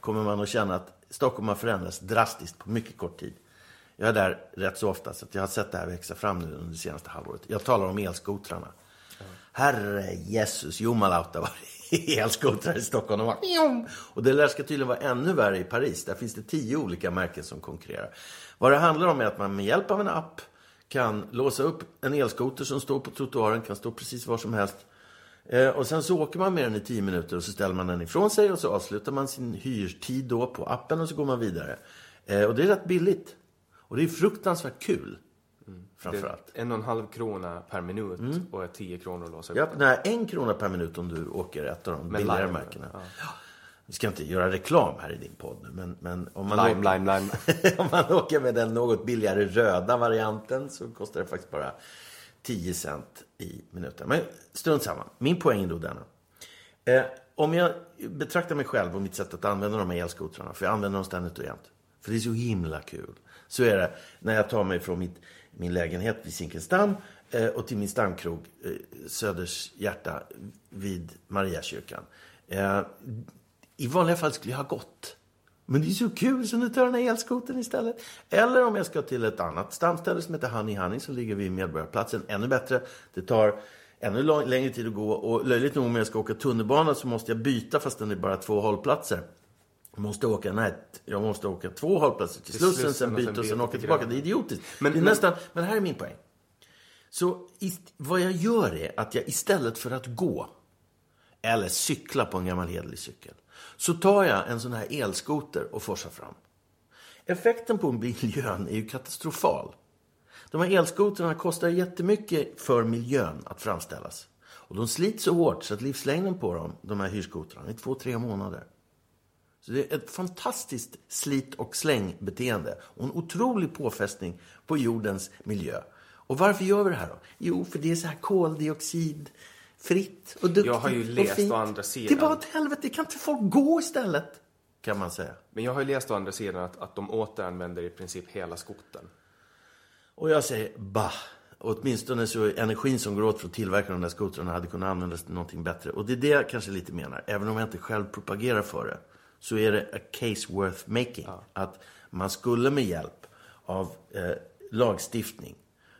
kommer man att känna att Stockholm har förändrats drastiskt på mycket kort tid. Jag är där rätt så ofta så jag har sett det här växa fram nu under det senaste halvåret. Jag talar om elskotrarna. Herre Jesus, jumalauta är elskotrar i Stockholm. Och, och det där ska tydligen vara ännu värre i Paris. Där finns det tio olika märken som konkurrerar. Vad det handlar om är att man med hjälp av en app kan låsa upp en elskoter som står på trottoaren, kan stå precis var som helst. Eh, och sen så åker man med den i tio minuter och så ställer man den ifrån sig och så avslutar man sin hyrtid då på appen och så går man vidare. Eh, och det är rätt billigt. Och det är fruktansvärt kul. Framförallt. En och en halv krona per minut Mm. och 10 kronor att låsa upp Ja, nej, en krona per minut om du åker ett av de Med billigare Lime, märkena. ja. Ja. Vi ska inte göra reklam här i din podd nu, men, men om, man Lime, åker, lime, lime. om man åker med den något billigare röda varianten så kostar det faktiskt bara 10 cent i minuten. Men strunt samma. Min poäng är då denna. Eh, om jag betraktar mig själv och mitt sätt att använda de här elskotrarna, för jag använder dem ständigt och jämt. För det är så himla kul. Så är det när jag tar mig från mitt, min lägenhet vid Zinkensdamm eh, och till min stamkrog eh, Söders hjärta vid Mariakyrkan. Eh, I vanliga fall skulle jag ha gått. Men det är så kul så nu tar jag den här elskotern istället. Eller om jag ska till ett annat stamställe som heter Honey Honey som ligger vid Medborgarplatsen. Ännu bättre. Det tar ännu längre tid att gå. Och löjligt nog om jag ska åka tunnelbana så måste jag byta fast den är bara två hållplatser. Jag måste åka, nej, jag måste åka två hållplatser till Till Slussen, Slussen sen byta och sen åka till tillbaka. Det är idiotiskt. Men- det är men- nästan, men här är min poäng. Så ist, vad jag gör är att jag istället för att gå eller cykla på en gammal hederlig cykel så tar jag en sån här elskoter och forsar fram. Effekten på miljön är ju katastrofal. De här elskotrarna kostar jättemycket för miljön att framställas. Och de slits så hårt så att livslängden på dem, de här hyrskotrarna, är två, tre månader. Så det är ett fantastiskt slit och slängbeteende och en otrolig påfrestning på jordens miljö. Och varför gör vi det här då? Jo, för det är så här koldioxidfritt och duktigt Jag har ju och läst fint. å andra sidan- Det är bara åt helvete, kan inte folk gå istället? Kan man säga. Men jag har ju läst å andra sidan att, att de återanvänder i princip hela skoten. Och jag säger bah. Åtminstone så energin som går åt för att tillverka de där skotrarna hade kunnat användas till någonting bättre. Och det är det jag kanske lite menar. Även om jag inte själv propagerar för det. Så är det a case worth making. Att man skulle med hjälp av eh, lagstiftning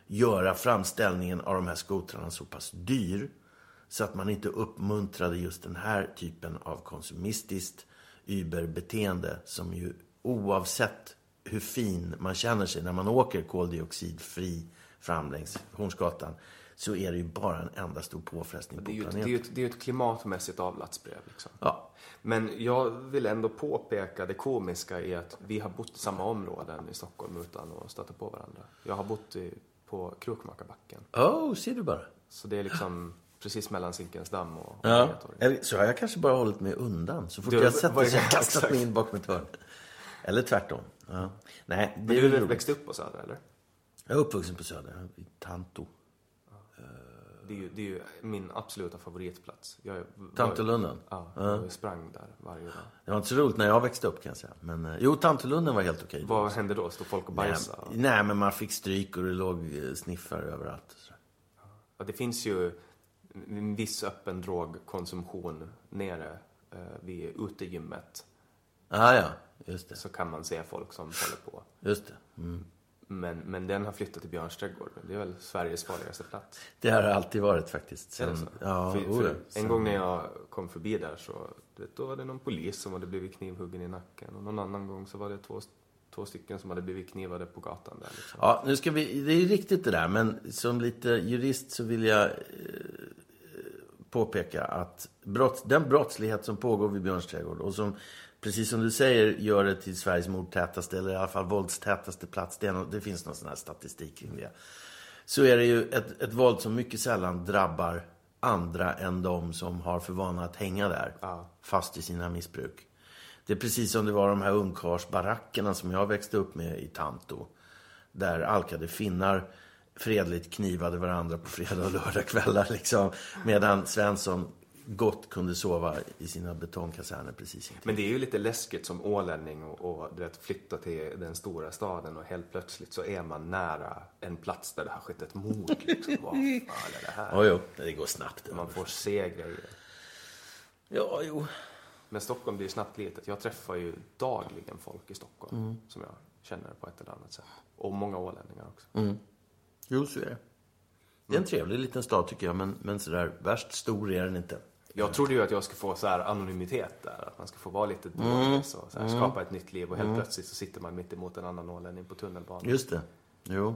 göra framställningen av de här skotrarna så pass dyr. Så att man inte uppmuntrade just den här typen av konsumistiskt Uber-beteende. Som ju oavsett hur fin man känner sig när man åker koldioxidfri fram längs Hornsgatan så är det ju bara en enda stor påfrestning på ett, det planeten. är ju ett, det är ett klimatmässigt avlatsbrev. Liksom. Ja. Men jag vill ändå påpeka det komiska i att vi har bott i samma områden i Stockholm utan att stöta på varandra. Jag har bott i, på Krokmakarbacken. Oh, ser du bara. Så det är liksom precis mellan Zinkensdamm och Ja. Eller, så har jag kanske bara hållit mig undan. Så fort Du- jag sett det så har jag kastat mig in bakom ett hörn. Eller tvärtom. Ja. Nej, det Men du växte upp på Söder, eller? Jag är uppvuxen på Söder, i Tanto. Det är, ju, det är ju min absoluta favoritplats. Jag Tantolunden? Ja, jag sprang där varje dag. Det var inte så roligt när jag växte upp kan jag säga. Men, eh, jo, Tantolunden var helt okej. Vad hände då? Stod folk och Nej, bajsade? nej, men man fick stryk och det låg eh, sniffar överallt. Ja, det finns ju en viss öppen drogkonsumtion nere eh, vid utegymmet. Ah, ja, just det. Så kan man se folk som håller på. Just det. Mm. Men, men den har flyttat till Björns trädgård. Det är väl Sveriges farligaste plats. Det har det alltid varit faktiskt. Sen, så? ja, för, oh, för. En gång när jag kom förbi där så vet, då var det någon polis som hade blivit knivhuggen i nacken. Och någon annan gång så var det två, två stycken som hade blivit knivade på gatan där. Liksom. Ja, nu ska vi, det är riktigt det där, men som lite jurist så vill jag eh, påpeka att brott, den brottslighet som pågår vid Björns trädgård och som, precis som du säger, gör det till Sveriges mordtätaste eller i alla fall våldstätaste plats, det, nå- det finns någon sån här statistik kring det. Så är det ju ett, ett våld som mycket sällan drabbar andra än de som har för vana att hänga där, Ja. fast i sina missbruk. Det är precis som det var de här ungkarlsbarackerna som jag växte upp med i Tanto. Där alkade finnar fredligt knivade varandra på fredag och lördagskvällar. Liksom, medan Svensson gott kunde sova i sina betongkaserner precis intill. Men det är ju lite läskigt som ålänning och, och du vet, flytta till den stora staden och helt plötsligt så är man nära en plats där det har skett ett mord. Liksom. Vad fan är det här? Ja, jo, det går snabbt. Man får se grejer. Ja, jo. Men Stockholm blir snabbt litet. Jag träffar ju dagligen folk i Stockholm Mm. som jag känner på ett eller annat sätt. Och många ålänningar också. Mm. Jo, så är det. Det är en trevlig liten stad tycker jag, men, men sådär värst stor är den inte. Jag trodde ju att jag skulle få så här anonymitet där. Att man ska få vara lite Mm. dålig och så här, skapa ett nytt liv. Och helt plötsligt så sitter man mitt emot en annan ålänning på tunnelbanan. Just det. Jo.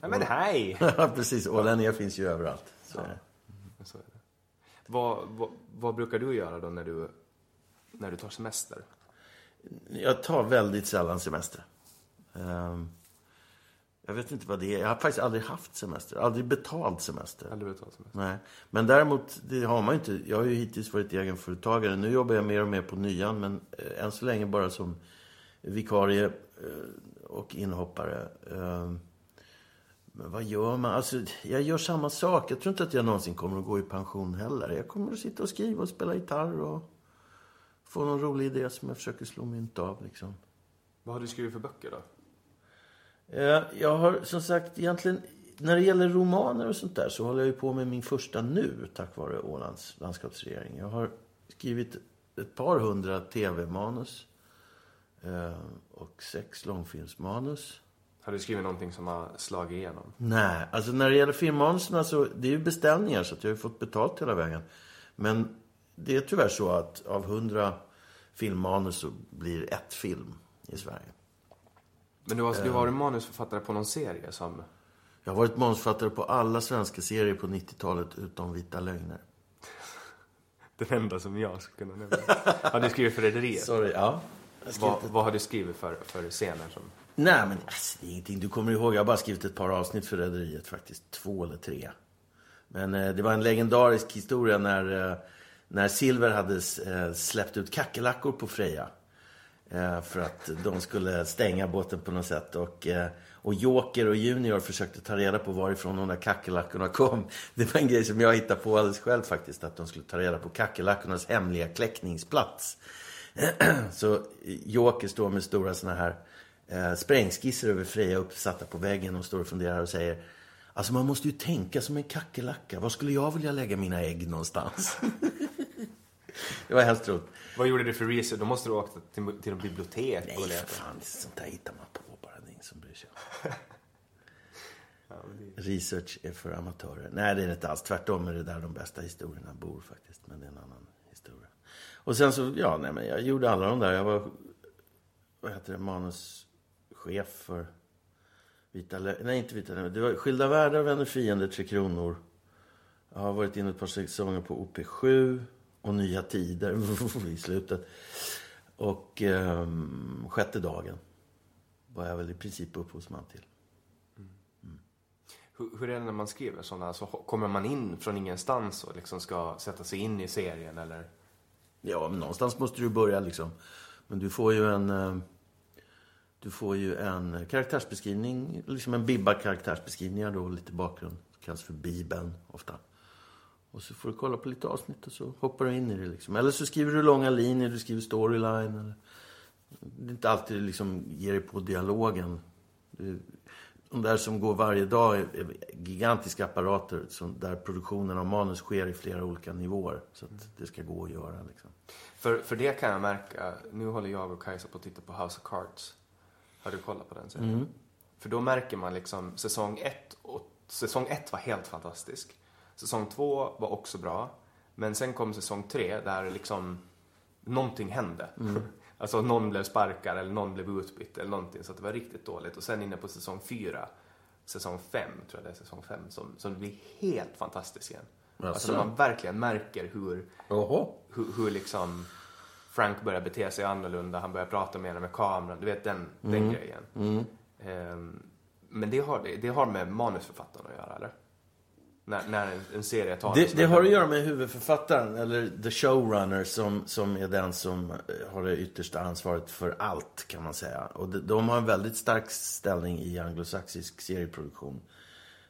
Ja, men hej! Ja, precis. Ålänningar finns ju överallt. Så det. Så är det. Vad, vad, vad brukar du göra då när du, när du tar semester? Jag tar väldigt sällan semester. Ehm, jag vet inte vad det är. Jag har faktiskt aldrig haft semester. Aldrig betald semester. Aldrig betalt semester? Nej. Men däremot, det har man ju inte. Jag har ju hittills varit egenföretagare. Nu jobbar jag mer och mer på nyan, men eh, än så länge bara som vikarie eh, och inhoppare. Ehm, Men vad gör man? Alltså, jag gör samma sak. Jag tror inte att jag någonsin kommer att gå i pension heller. Jag kommer att sitta och skriva och spela gitarr och få någon rolig idé som jag försöker slå mynt av. Liksom. Vad har du skrivit för böcker då? Eh, Jag har som sagt egentligen, när det gäller romaner och sånt där så håller jag ju på med min första nu tack vare Ålands landskapsregering. Jag har skrivit ett par hundra tv-manus eh, och sex långfilmsmanus. Har du skrivit någonting som har slagit igenom? Nej, alltså när det gäller filmmanusen så det är ju beställningar så att jag har fått betalt hela vägen. Men det är tyvärr så att av hundra filmmanus så blir ett film i Sverige. Men du har, du har varit manusförfattare på någon serie som... Jag har varit manusförfattare på alla svenska serier på 90-talet utom Vita lögner. Den enda som jag skulle kunna nämna. Har du skrivit för Rederiet? Sorry, ja. Vad, vad har du skrivit för, för scener som... Nej, men alltså, det är ingenting. Du kommer ihåg, jag har bara skrivit ett par avsnitt för Rederiet faktiskt. Två eller tre. Men eh, det var en legendarisk historia när, eh, när Silver hade eh, släppt ut kackerlackor på Freja. Eh, för att de skulle stänga båten på något sätt. Och, eh, och Joker och Junior försökte ta reda på varifrån de där kackerlackorna kom. Det var en grej som jag hittade på alldeles själv faktiskt. Att de skulle ta reda på kackerlackornas hemliga kläckningsplats. Så Joker står med stora såna här eh, sprängskisser över Freja uppsatta på väggen och står och funderar och säger Alltså man måste ju tänka som en kackerlacka. Var skulle jag vilja lägga mina ägg någonstans? det var hemskt roligt. Vad gjorde du för research? Då måste du åka till, till en bibliotek Nej, och leta. fan. Sånt där hittar man på bara. Det är ingen som bryr sig. Ja, det- Research är för amatörer. Nej, det är det inte alls. Tvärtom är det där de bästa historierna bor faktiskt. Men det är en annan historia. Och sen så, ja, nej men jag gjorde alla de där. Jag var, vad heter det, manuschef för Vita Nej, inte Vita Det var Skilda Världar, Vänner, Fiender, Tre Kronor. Jag har varit inne ett par säsonger på OP7 och Nya Tider i slutet. Och ehm, Sjätte dagen var jag väl i princip upphovsman till. Hur, hur är det när man skriver sådana? Alltså, kommer man in från ingenstans och liksom ska sätta sig in i serien eller? Ja, men någonstans måste du börja liksom. Men du får ju en... eh, Du får ju en karaktärsbeskrivning, liksom en bibba karaktärsbeskrivningar då, lite bakgrund. Det kallas för Bibeln ofta. Och så får du kolla på lite avsnitt och så hoppar du in i det liksom. Eller så skriver du långa linjer, du skriver storyline. Eller... Det är inte alltid du liksom ger dig på dialogen. De där som går varje dag är är gigantiska apparater som, där produktionen av manus sker i flera olika nivåer. Så att det ska gå att göra liksom. För, för det kan jag märka, nu håller jag och Kajsa på att titta på House of Cards. Har du kollat på den serien? Mm. För då märker man liksom säsong ett, och säsong ett var helt fantastisk. Säsong två var också bra. Men sen kom säsong tre där liksom någonting hände. Alltså någon blev sparkad eller någon blev utbytt eller någonting. Så det var riktigt dåligt. Och sen inne på säsong fyra, säsong fem tror jag det är säsong fem, som, som blir helt fantastisk igen. Alltså man verkligen märker hur, Oho. hur, hur liksom Frank börjar bete sig annorlunda, han börjar prata mer med kameran, du vet den, den grejen. Ehm, men det har, det har med manusförfattaren att göra, eller? När, när en, en serie tar Det, det har att göra med huvudförfattaren, eller the showrunner, som, som är den som eh, har det yttersta ansvaret för allt, kan man säga. Och de, de har en väldigt stark ställning i anglosaxisk serieproduktion.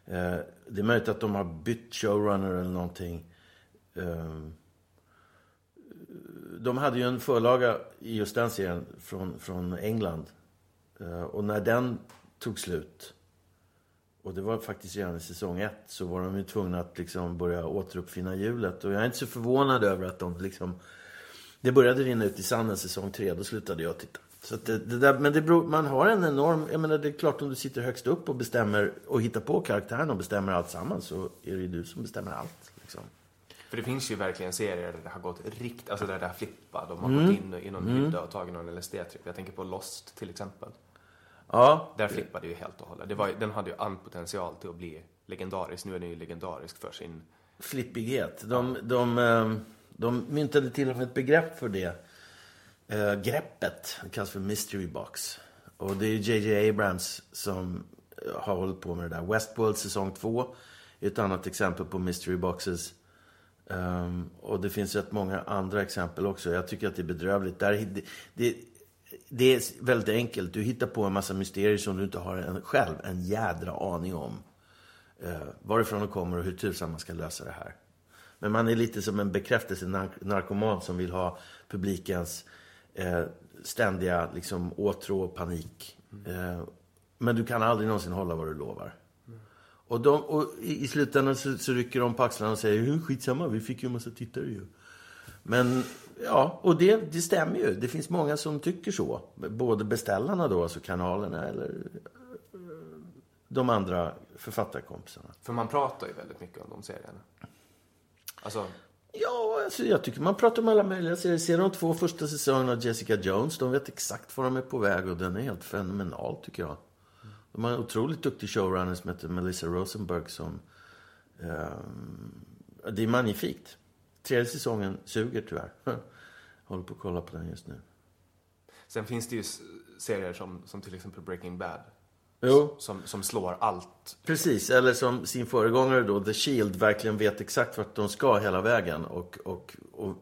Eh, det är möjligt att de har bytt showrunner eller någonting. Eh, de hade ju en förlaga i just den serien från, från England. Eh, och när den tog slut, och det var faktiskt redan i säsong ett, så var de ju tvungna att liksom börja återuppfinna hjulet. Och jag är inte så förvånad över att de liksom... Det började rinna ut i sanden säsong tre, då slutade jag titta. Så det, det där, men det beror, man har en enorm... Jag menar, det är klart om du sitter högst upp och bestämmer och hittar på karaktären och bestämmer allt samman så är det ju du som bestämmer allt. Liksom. För det finns ju verkligen serier där det har gått rikt, alltså där det har flippat. De har mm. gått in i någon mm. hydda och tagit någon LSD-tripp. Jag tänker på Lost till exempel. Ja. Där flippade ju helt och hållet. Det var, den hade ju all potential till att bli legendarisk. Nu är den ju legendarisk för sin... Flippighet. De, de, de, de myntade till och med ett begrepp för det. Uh, greppet. Det kallas för mystery box. Och det är J.J. Abrams som har hållit på med det där. Westworld säsong 2 är ett annat exempel på mystery boxes. Um, och det finns rätt många andra exempel också. Jag tycker att det är bedrövligt. Där, det, det, det är väldigt enkelt. Du hittar på en massa mysterier som du inte har en, själv en jädra aning om. Eh, varifrån de kommer och hur tusan man ska lösa det här. Men man är lite som en bekräftelsenarkoman som vill ha publikens eh, ständiga liksom, åtrå och panik. Uh, men du kan aldrig någonsin hålla vad du lovar. Och, de, och i, i slutändan så, så rycker de på axlarna och säger skitsamma, vi fick ju en massa tittare ju. Men ja, och det, det stämmer ju. Det finns många som tycker så. Både beställarna då, alltså kanalerna, eller eh, de andra författarkompisarna. För man pratar ju väldigt mycket om de serierna. Alltså... Ja, alltså, jag tycker man pratar om alla möjliga serier. Ser de två första säsongerna av Jessica Jones, de vet exakt var de är på väg och den är helt fenomenal tycker jag. De har en otroligt duktig showrunner som heter Melissa Rosenberg som... Um, det är magnifikt. Tredje säsongen suger tyvärr. Håller på att kolla på den just nu. Sen finns det ju serier som, som till exempel Breaking Bad. Jo. Som, som slår allt. Precis, eller som sin föregångare då, The Shield, verkligen vet exakt vart de ska hela vägen. Och, och, och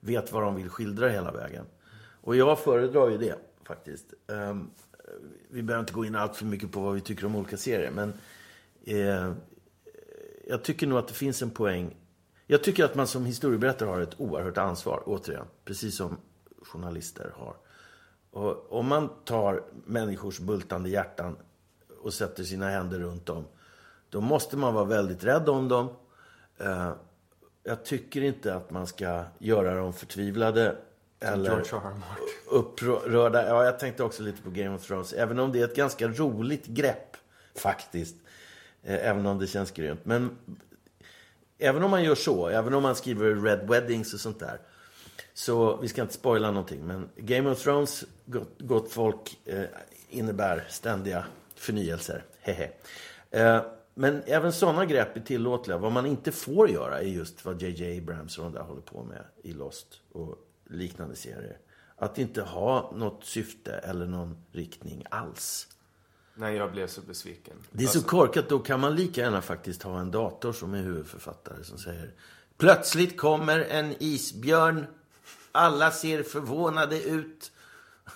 vet vad de vill skildra hela vägen. Och jag föredrar ju det, faktiskt. Um, vi behöver inte gå in allt för mycket på vad vi tycker om olika serier. Men eh, jag tycker nog att det finns en poäng. Jag tycker att man som historieberättare har ett oerhört ansvar, återigen. Precis som journalister har. Och om man tar människors bultande hjärtan och sätter sina händer runt dem. Då måste man vara väldigt rädd om dem. Eh, jag tycker inte att man ska göra dem förtvivlade eller upprörda. Ja, jag tänkte också lite på Game of Thrones. Även om det är ett ganska roligt grepp, faktiskt. Eh, även om det känns grymt. Men även om man gör så, även om man skriver Red Weddings och sånt där. Så vi ska inte spoila någonting. Men Game of Thrones, gott, gott folk, eh, innebär ständiga förnyelser. Hehe. Eh, men även sådana grepp är tillåtliga. Vad man inte får göra är just vad JJ Abrams och de där håller på med i Lost. Och liknande serier. Att inte ha något syfte eller någon riktning alls. Nej, jag blev så besviken. Det är så alltså- korkat. Då kan man lika gärna faktiskt ha en dator som är huvudförfattare som säger Plötsligt kommer en isbjörn. Alla ser förvånade ut.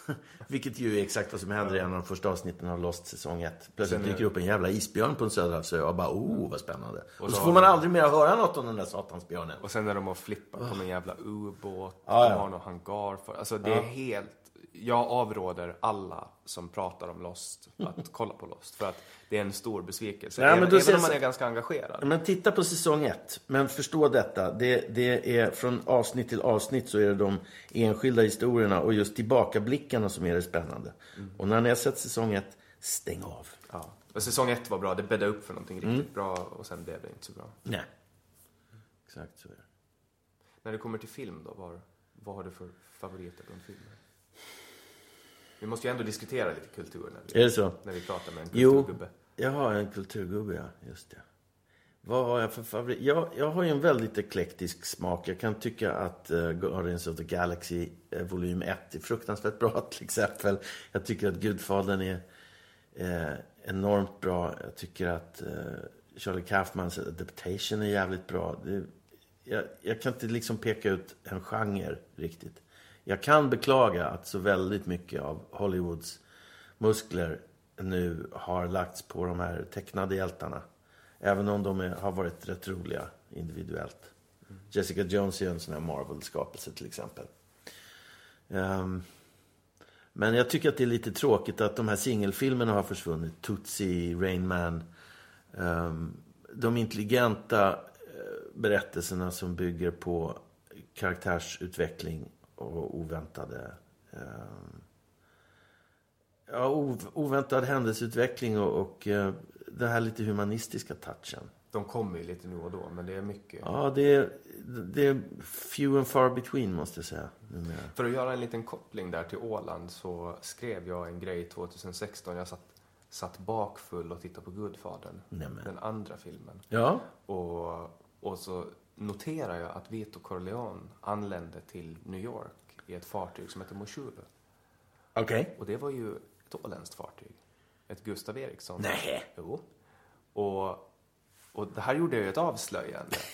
Vilket ju är exakt vad som händer i en av de första avsnitten av Lost säsong 1. Plötsligt dyker upp en jävla isbjörn på en söderhavsö och bara oh vad spännande. Och så, får man aldrig mer höra något om den där satansbjörnen. Och sen när de har flippat oh. på en jävla ubåt. Ah, de har någon hangar för. Alltså det är helt jag avråder alla som pratar om Lost att kolla på Lost. För att det är en stor besvikelse. Nej, även, även om man är ganska engagerad. Men titta på säsong ett. Men förstå detta. Det, det är från avsnitt till avsnitt så är det de enskilda historierna och just tillbakablickarna som är det spännande. Mm. Och när ni har sett säsong ett, stäng av. Ja. Och säsong ett var bra. Det bäddade upp för någonting riktigt mm. bra och sen blev det inte så bra. Nej. Exakt så är det. När det kommer till film då, vad har du för favoriter bland filmer? Vi måste ju ändå diskutera lite kultur när vi, är det så? När vi pratar med en kulturgubbe. Jo, jag har en kulturgubbe, ja. Just det. Vad har jag för favorit? Jag, jag har ju en väldigt eklektisk smak. Jag kan tycka att uh, Guardians of the Galaxy uh, volym 1 är fruktansvärt bra till exempel. Jag tycker att Gudfadern är uh, enormt bra. Jag tycker att uh, Charlie Kaufmans adaptation är jävligt bra. Det, jag, jag, kan inte liksom peka ut en genre riktigt. Jag kan beklaga att så väldigt mycket av Hollywoods muskler nu har lagts på de här tecknade hjältarna. Även om de är, har varit rätt roliga individuellt. Jessica Jones är ju en sån här Marvel-skapelse till exempel. Um, men jag tycker att det är lite tråkigt att de här singelfilmerna har försvunnit. Tootsie, Rain Man. Um, de intelligenta eh, berättelserna som bygger på karaktärsutveckling och oväntade ehm, ja, ov- oväntad händelseutveckling och, och eh, den här lite humanistiska touchen. De kommer ju lite nu och då, men det är mycket. Ja, det är, det är few and far between måste jag säga. Numera. För att göra en liten koppling där till Åland så skrev jag en grej 2016. Jag satt, satt bakfull och tittade på Gudfadern, den andra filmen. Ja, Och, och så noterar jag att Vito Corleone anlände till New York i ett fartyg som heter Moshulu. okej. Och det var ju ett åländskt fartyg. Ett Gustav Eriksson. Nej. Jo. Och, och det här gjorde jag ju ett avslöjande.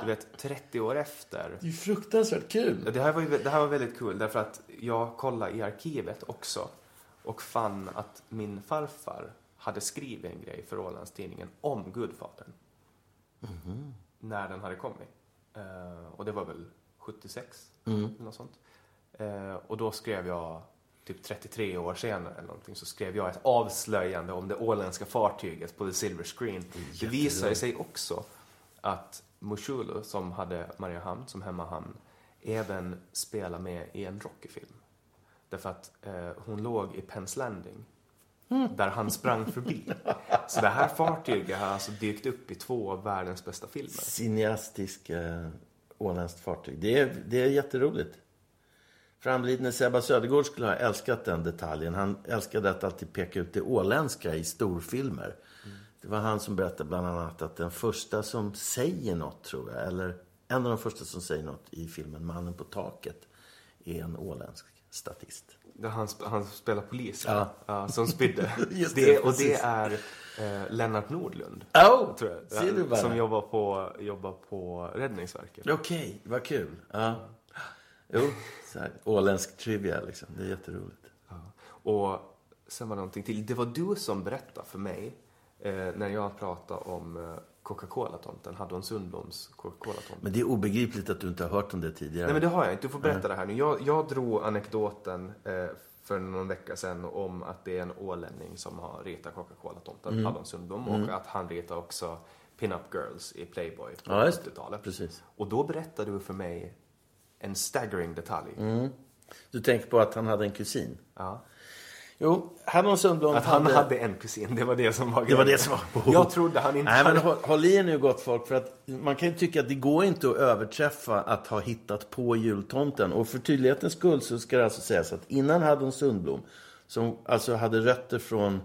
Du vet, 30 år efter. Det är fruktansvärt kul. Det här, var ju, det här var väldigt kul därför att jag kollade i arkivet också och fann att min farfar hade skrivit en grej för Ålandstidningen om Gudfadern. När den hade kommit. Eh, och det var väl 76, eller något sånt. Eh, och då skrev jag, typ 33 år senare eller någonting, så skrev jag ett avslöjande om det åländska fartyget på The Silver Screen. Det visade sig också att Moshulu, som hade Mariehamn som hemmahamn, även spelar med i en Rocky-film. Därför att eh, hon låg i Penn's Landing, där han sprang förbi. Så det här fartyget har alltså dykt upp i två av världens bästa filmer. Cineastisk eh, åländskt fartyg. Det är, det är jätteroligt. Framlidne Sebba Södergård skulle ha älskat den detaljen. Han älskade att alltid peka ut det åländska i storfilmer. Det var han som berättade bland annat att den första som säger något, tror jag, eller en av de första som säger något i filmen Mannen på taket, är en åländsk statist. Han, han spelar polis, Ja. som spydde. Det, det, och precis. det är eh, Lennart Nordlund. Oh, tror jag. ser du bara. Som jobbar på, jobbar på Räddningsverket. Okej, vad kul. Ja. Jo, så här, åländsk trivia liksom. Det är jätteroligt. Och sen var det någonting till. Det var du som berättade för mig eh, när jag pratade om eh, Coca-Cola-tomten, Haddon Sundbloms Coca-Cola-tomten. Men det är obegripligt att du inte har hört om det tidigare. Nej men det har jag inte. Du får berätta det här nu. Jag, jag drog anekdoten eh, för någon vecka sedan om att det är en ålänning som har ritat Coca-Cola-tomten, Mm. Haddon Sundblom, och att han ritar också Pin-Up Girls i Playboy på Ja, just det. 80-talet. Precis. Och då berättade du för mig en staggering detalj. Mm. Du tänker på att han hade en kusin? Ja. Jo, Haddon Sundblom Att han hade en kusin, det var det som var Det var grejen. det som var Jag trodde han inte Nej, men hade... håll, håll i er nu gott folk, för att man kan ju tycka att det går inte att överträffa att ha hittat på jultomten. Och för tydlighetens skull så ska det alltså sägas att innan Haddon Sundblom, som alltså hade rötter från,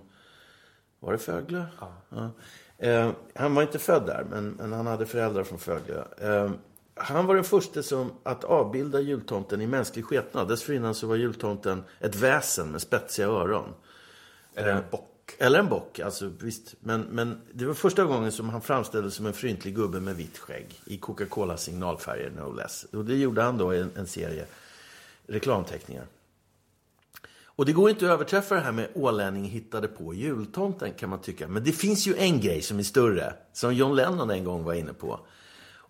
var det Föglö? Ja. Eh, han var inte född där, men, men han hade föräldrar från Föglö. Eh, han var den första som att avbilda jultomten i mänsklig skepnad. Dessförinnan så var jultomten ett väsen med spetsiga öron. Eller en bock. Eller en bock, alltså visst. Men, men det var första gången som han framställdes som en fryntlig gubbe med vitt skägg. I Coca-Cola signalfärger, no less. Och det gjorde han då i en, en serie reklamteckningar. Och det går inte att överträffa det här med ålänning hittade på jultomten kan man tycka. Men det finns ju en grej som är större, som John Lennon en gång var inne på.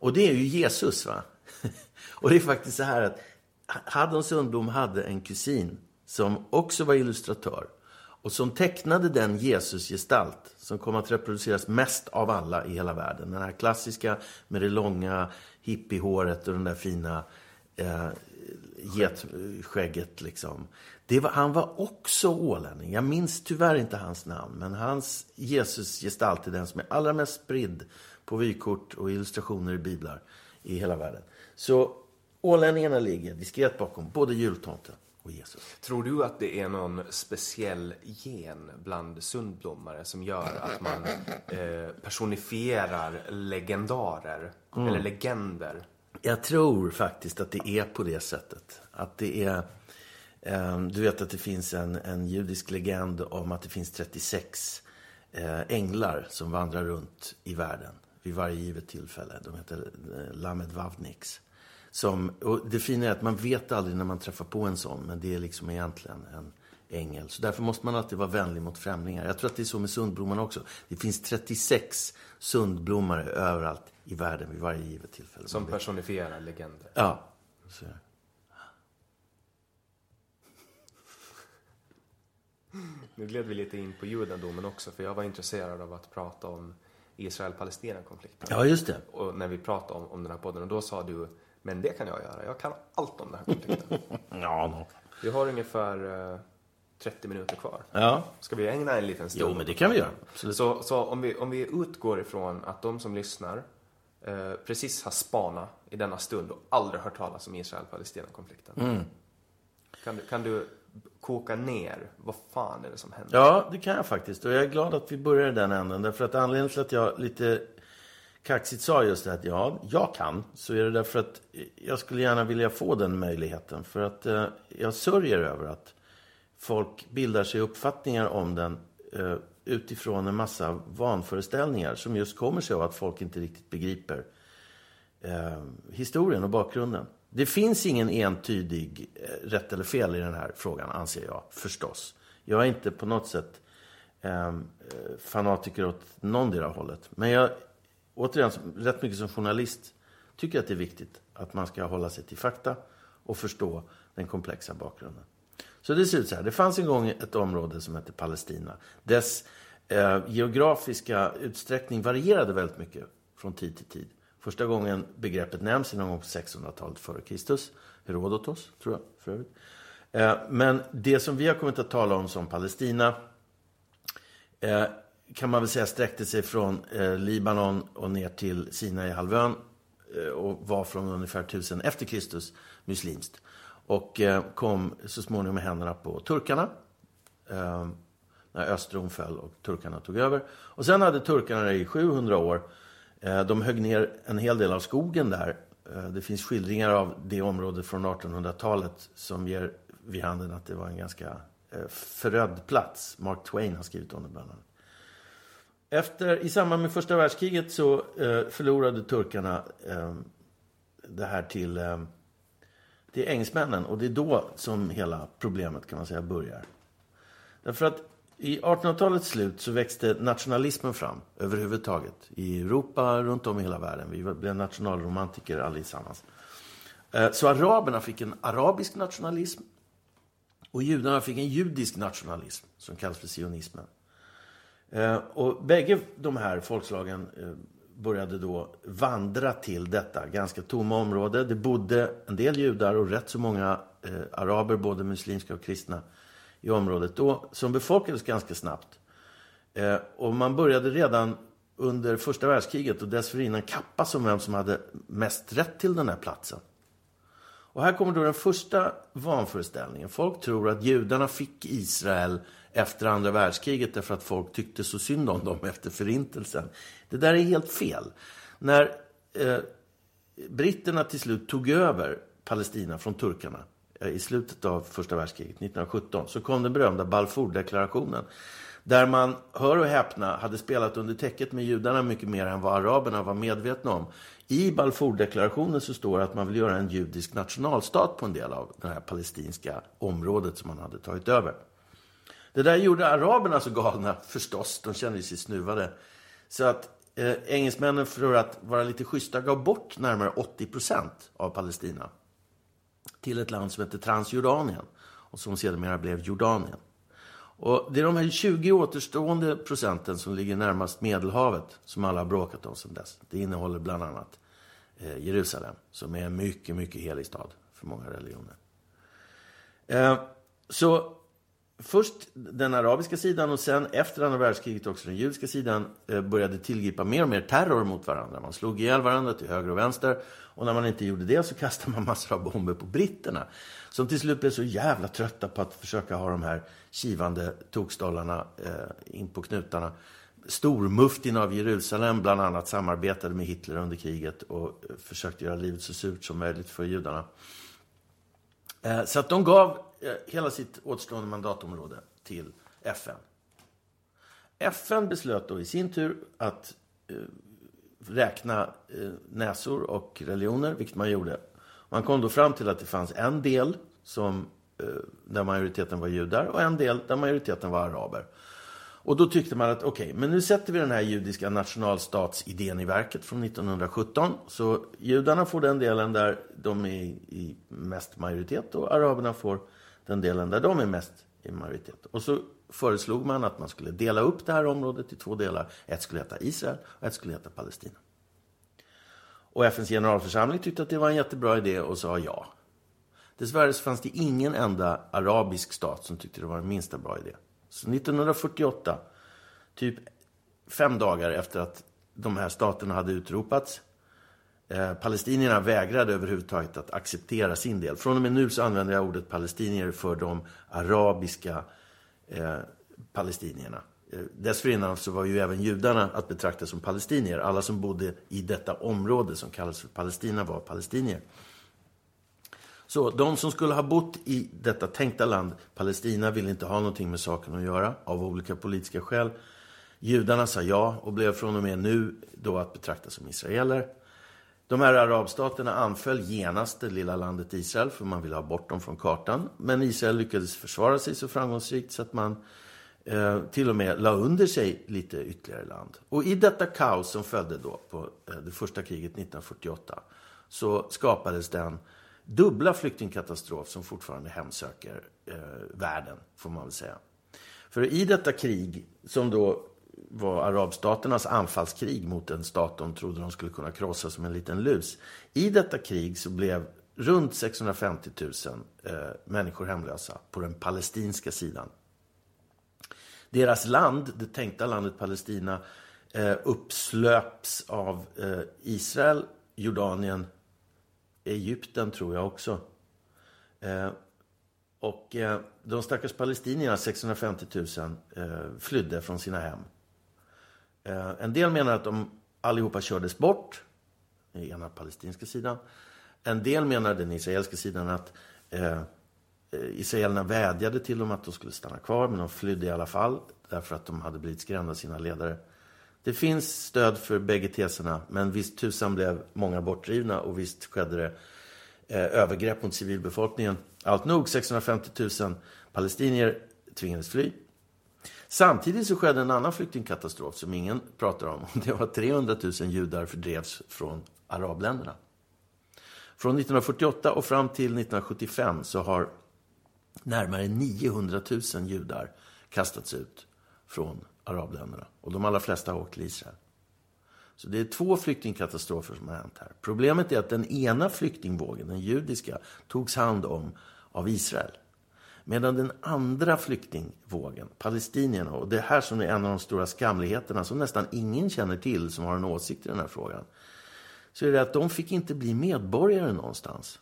Och det är ju Jesus va. Och det är faktiskt så här att Haddon Sundblom hade en kusin som också var illustratör. Och som tecknade den Jesusgestalt som kom att reproduceras mest av alla i hela världen. Den här klassiska med det långa hippiehåret och den där fina eh, getskägget liksom. Det var, han var också ålänning. Jag minns tyvärr inte hans namn. Men hans Jesusgestalt är den som är allra mest spridd på vykort och illustrationer i biblar i hela världen. Så ålänningarna ligger diskret bakom både jultomten och Jesus. Tror du att det är någon speciell gen bland sundblommare som gör att man eh, personifierar legendarer eller legender? Jag tror faktiskt att det är på det sättet. Att det är... Eh, du vet att det finns en, en judisk legend om att det finns 36 eh, änglar som vandrar runt i världen vid varje givet tillfälle. De heter eh, Lamed Vavniks. Som, och det fina är att man vet aldrig när man träffar på en sån, men det är liksom egentligen en, ängel. Så därför måste man alltid vara vänlig mot främlingar. Jag tror att det är så med sundblommorna också. Det finns 36 sundblommare överallt i världen vid varje givet tillfälle. Som personifierar legender. Ja, så är det. Nu gled vi lite in på judendomen också, för jag var intresserad av att prata om Israel-Palestina-konflikten. Ja, just det. Och när vi pratade om, om den här podden, och då sa du, men det kan jag göra, jag kan allt om den här konflikten. Ja, no. vi har ungefär eh, 30 minuter kvar. ja. Ska vi ägna en liten stund? Jo, men det kan vi göra. Så, så om, vi, om vi utgår ifrån att de som lyssnar eh, precis har spanat i denna stund och aldrig hört talas om Israel-Palestina-konflikten. Mm. Kan, du, kan du koka ner, vad fan är det som händer? Ja, det kan jag faktiskt. Och jag är glad att vi börjar i den änden. Därför att anledningen till att jag lite kaxigt sa just det att ja, jag kan. Så är det därför att jag skulle gärna vilja få den möjligheten. För att eh, jag sörjer över att folk bildar sig uppfattningar om den eh, utifrån en massa vanföreställningar. Som just kommer sig av att folk inte riktigt begriper eh, historien och bakgrunden. Det finns ingen entydig eh, rätt eller fel i den här frågan, anser jag förstås. Jag är inte på något sätt ehm, eh, fanatiker åt någondera hållet. Men jag, återigen, rätt mycket som journalist, tycker att det är viktigt att man ska hålla sig till fakta och förstå den komplexa bakgrunden. Så det ser ut så här. Det fanns en gång ett område som hette Palestina. Dess eh, geografiska utsträckning varierade väldigt mycket från tid till tid. Första gången begreppet nämns är någon gång på 600-talet före Kristus. Herodotos, tror jag, för övrigt. Eh, men det som vi har kommit att tala om som Palestina eh, kan man väl säga sträckte sig från eh, Libanon och ner till Sinaihalvön eh, och var från ungefär 1000 efter Kristus muslimskt. Och kom så småningom i händerna på turkarna. När Östrom föll och turkarna tog över. Och sen hade turkarna det i 700 år. Eh, de högg ner en hel del av skogen där. Eh, det finns skildringar av det området från 1800-talet som ger vid handen att det var en ganska eh, förödd plats. Mark Twain har skrivit om det bland annat. Efter, I samband med första världskriget så eh, förlorade turkarna eh, det här till, eh, till engelsmännen. Och det är då som hela problemet kan man säga börjar. Därför att i 1800-talets slut så växte nationalismen fram överhuvudtaget. I Europa, runt om i hela världen. Vi blev nationalromantiker allesammans. Eh, så araberna fick en arabisk nationalism. Och judarna fick en judisk nationalism som kallas för sionismen. Eh, och bägge de här folkslagen eh, började då vandra till detta ganska tomma område. Det bodde en del judar och rätt så många araber, både muslimska och kristna, i området då, som befolkades ganska snabbt. Eh, och man började redan under första världskriget och dessförinnan kappas om vem som hade mest rätt till den här platsen. Och här kommer då den första vanföreställningen. Folk tror att judarna fick Israel efter andra världskriget därför att folk tyckte så synd om dem efter förintelsen. Det där är helt fel. När eh, britterna till slut tog över Palestina från turkarna Eh, i slutet av första världskriget 1917 så kom den berömda Balfour-deklarationen. Där man, hör och häpna, hade spelat under täcket med judarna mycket mer än vad araberna var medvetna om. I Balfour-deklarationen så står det att man vill göra en judisk nationalstat på en del av det här palestinska området som man hade tagit över. Det där gjorde araberna så galna, förstås. De kände sig snuvade. Så att eh, engelsmännen, för att vara lite schyssta, gav bort närmare 80 procent av Palestina till ett land som heter Transjordanien och som sedermera blev Jordanien. Och det är de här 20 återstående procenten som ligger närmast Medelhavet som alla har bråkat om sedan dess. Det innehåller bland annat eh, Jerusalem som är en mycket, mycket helig stad för många religioner. Eh, så först den arabiska sidan och sen efter andra världskriget också den judiska sidan eh, började tillgripa mer och mer terror mot varandra. Man slog ihjäl varandra till höger och vänster. Och när man inte gjorde det så kastade man massor av bomber på britterna. Som till slut blev så jävla trötta på att försöka ha de här kivande tokstollarna eh, in på knutarna. Stormuftin av Jerusalem bland annat samarbetade med Hitler under kriget och eh, försökte göra livet så surt som möjligt för judarna. Eh, Så att de gav Eh, hela sitt återstående mandatområde till FN. FN beslöt då i sin tur att eh, räkna eh, näsor och religioner, vilket man gjorde. Man kom då fram till att det fanns en del som eh, där majoriteten var judar och en del där majoriteten var araber. Och då tyckte man att okej, okay, men nu sätter vi den här judiska nationalstatsidén i verket från 1917. Så judarna får den delen där de är i mest majoritet och araberna får den delen där de är mest i majoritet. Och så föreslog man att man skulle dela upp det här området i två delar. Ett skulle heta Israel och ett skulle heta Palestina. Och FNs generalförsamling tyckte att det var en jättebra idé och sa ja. Dessvärre så fanns det ingen enda arabisk stat som tyckte det var en minsta bra idé. Så 1948, typ fem dagar efter att de här staterna hade utropats, eh, palestinierna vägrade överhuvudtaget att acceptera sin del. Från och med nu så använder jag ordet palestinier för de arabiska eh, palestinierna. Eh, dessförinnan så var ju även judarna att betrakta som palestinier. Alla som bodde i detta område som kallas för Palestina var palestinier. Så de som skulle ha bott i detta tänkta land, Palestina, ville inte ha någonting med saken att göra av olika politiska skäl. Judarna sa ja och blev från och med nu då att betrakta som israeler. De här arabstaterna anföll genast det lilla landet Israel för man ville ha bort dem från kartan. Men Israel lyckades försvara sig så framgångsrikt så att man eh, till och med la under sig lite ytterligare land. Och i detta kaos som följde då på eh, det första kriget 1948 så skapades den dubbla flyktingkatastrof som fortfarande hemsöker eh, världen, får man väl säga. För i detta krig, som då var arabstaternas anfallskrig mot en stat de trodde de skulle kunna krossa som en liten lus. I detta krig så blev runt 650 000 eh, människor hemlösa på den palestinska sidan. Deras land, det tänkta landet Palestina, eh, uppslöps av eh, Israel, Jordanien, Egypten tror jag också. Eh, och eh, de stackars palestinierna, 650 000, eh, flydde från sina hem. Eh, en del menar att de allihopa kördes bort, i ena palestinska sidan. En del menar, den israeliska sidan, att eh, eh, israelerna vädjade till dem att de skulle stanna kvar, men de flydde i alla fall därför att de hade blivit skrämda av sina ledare. Det finns stöd för bägge teserna, men visst tusan blev många bortdrivna och visst skedde det eh, övergrepp mot civilbefolkningen. Allt nog, 650 000 palestinier tvingades fly. Samtidigt så skedde en annan flyktingkatastrof som ingen pratar om. Det var 300 000 judar fördrevs från arabländerna. Från 1948 och fram till 1975 så har närmare 900 000 judar kastats ut från arabländerna. Och de allra flesta har åkt till Israel. Så det är två flyktingkatastrofer som har hänt här. Problemet är att den ena flyktingvågen, den judiska, togs hand om av Israel. Medan den andra flyktingvågen, palestinierna, och det här som är en av de stora skamligheterna som nästan ingen känner till som har en åsikt i den här frågan. Så är det att de fick inte bli medborgare någonstans.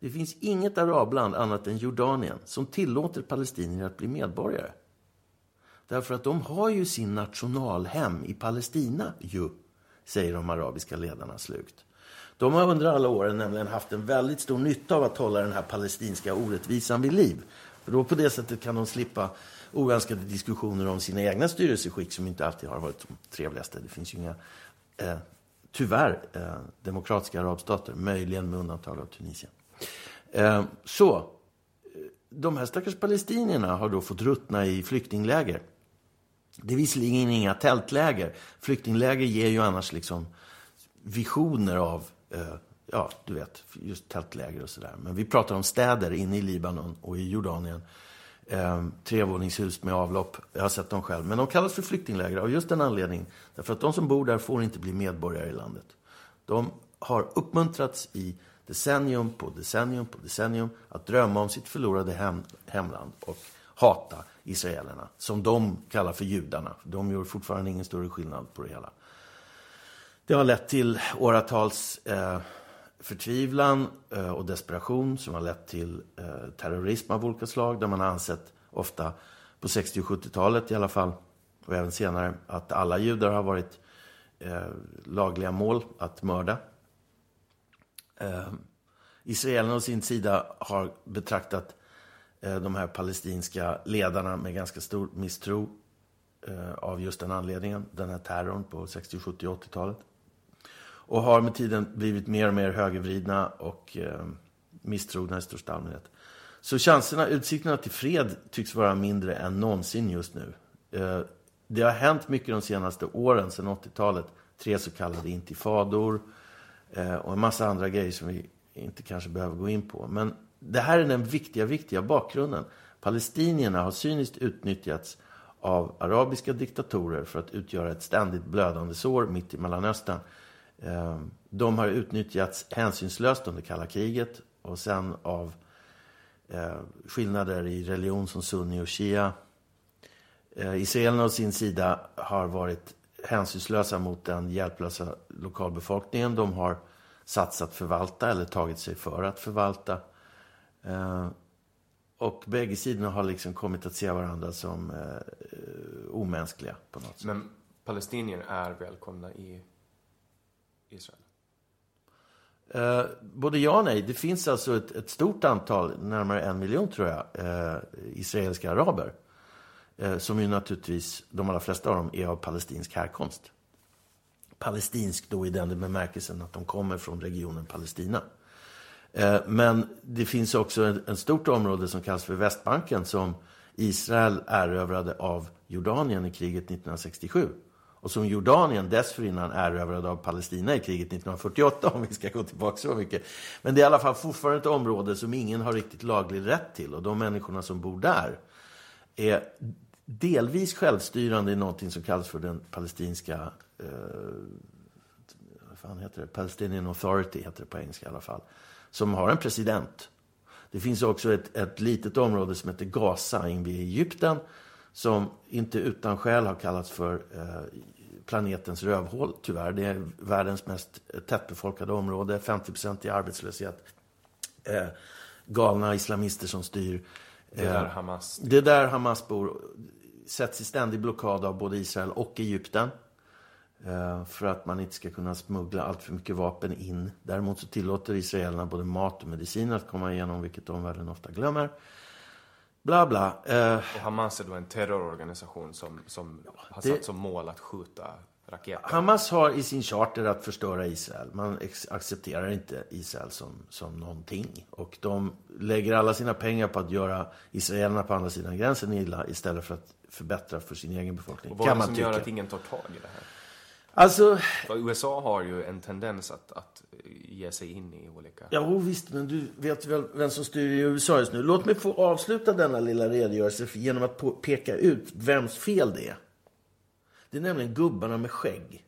Det finns inget arabland annat än Jordanien som tillåter palestinier att bli medborgare. Därför att de har ju sin nationalhem i Palestina, ju, säger de arabiska ledarna slukt. De har under alla åren nämligen haft en väldigt stor nytta av att hålla den här palestinska orättvisan vid liv. För då på det sättet kan de slippa oönskade diskussioner om sina egna styrelseskick som inte alltid har varit de trevligaste. Det finns ju inga, eh, tyvärr, eh, demokratiska arabstater, möjligen med undantag av Tunisien. Eh, så, eh, de här stackars palestinierna har då fått ruttna i flyktingläger. Det är visserligen inga tältläger. Flyktingläger ger ju annars liksom visioner av, Eh, ja, du vet, just tältläger och sådär. Men vi pratar om städer inne i Libanon och i Jordanien. Eh, trevåningshus med avlopp. Jag har sett dem själv. Men de kallas för flyktingläger av just den anledningen. Därför att de som bor där får inte bli medborgare i landet. De har uppmuntrats i decennium på decennium på decennium att drömma om sitt förlorade hem, hemland och hata israelerna, som de kallar för judarna. De gör fortfarande ingen större skillnad på det hela. Det har lett till åratals eh, förtvivlan eh, och desperation som har lett till eh, terrorism av olika slag där man har ansett, ofta på 60 och 70-talet i alla fall, och även senare, att alla judar har varit eh, lagliga mål att mörda. Eh, Israelerna å sin sida har betraktat Eh, de här palestinska ledarna med ganska stor misstro eh, av just den anledningen, den här terrorn på 60, 70, och 80-talet. Och har med tiden blivit mer och mer högervridna och eh, misstrogna i största allmänhet. Så chanserna, utsikterna till fred tycks vara mindre än någonsin just nu. Eh, det har hänt mycket de senaste åren, sedan 80-talet. Tre så kallade intifador eh, och en massa andra grejer som vi inte kanske behöver gå in på. Men det här är den viktiga, viktiga bakgrunden. Palestinierna har cyniskt utnyttjats av arabiska diktatorer för att utgöra ett ständigt blödande sår mitt i Mellanöstern. Ehm, de har utnyttjats hänsynslöst under kalla kriget och sen av eh, skillnader i religion som sunni och shia. Eh, Israelerna å sin sida har varit hänsynslösa mot den hjälplösa lokalbefolkningen. De har satsat förvalta eller tagit sig för att förvalta. Ehm, och bägge sidorna har liksom kommit att se varandra som eh, omänskliga på något sätt. Men palestinier är välkomna i Israel? Eh, både ja och nej. Det finns alltså ett, ett, stort antal, närmare en miljon tror jag, eh, israeliska araber. Eh, som ju naturligtvis, de allra flesta av dem, är av palestinsk härkomst. Palestinsk då i den bemärkelsen att de kommer från regionen Palestina. Eh, men det finns också ett, ett stort område som kallas för Västbanken som Israel erövrade av Jordanien i kriget 1967 och som Jordanien dessförinnan erövrade av Palestina i kriget 1948, om vi ska gå tillbaka så mycket. Men det är i alla fall fortfarande ett område som ingen har riktigt laglig rätt till. Och de människorna som bor där är delvis självstyrande i någonting som kallas för den palestinska... Eh, vad fan heter det? Palestinian Authority heter det på engelska i alla fall. Som har en president. Det finns också ett, ett litet område som heter Gaza invid Egypten som inte utan skäl har kallats för eh, planetens rövhål, tyvärr. Det är världens mest tättbefolkade område, 50 i arbetslöshet. Eh, galna islamister som styr. Det är där Hamas Det är där Hamas bor. Sätts i ständig blockad av både Israel och Egypten. Eh, för att man inte ska kunna smuggla allt för mycket vapen in. Däremot så tillåter israelerna både mat och medicin att komma igenom, vilket omvärlden ofta glömmer. Bla, bla. Eh, och Hamas är då en terrororganisation som, som har det, satt som mål att skjuta raketer. Hamas har i sin charter att förstöra Israel. Man accepterar inte Israel som, som någonting. Och de lägger alla sina pengar på att göra israelerna på andra sidan gränsen illa istället för att förbättra för sin egen befolkning. Och vad är det som gör att ingen tar tag i det här? Alltså... USA har ju en tendens att, att ge sig in i olika... Ja, visst, men du vet väl vem som styr i USA just nu. Låt mig få avsluta denna lilla redogörelse genom att peka ut vems fel det är. Det är nämligen gubbarna med skägg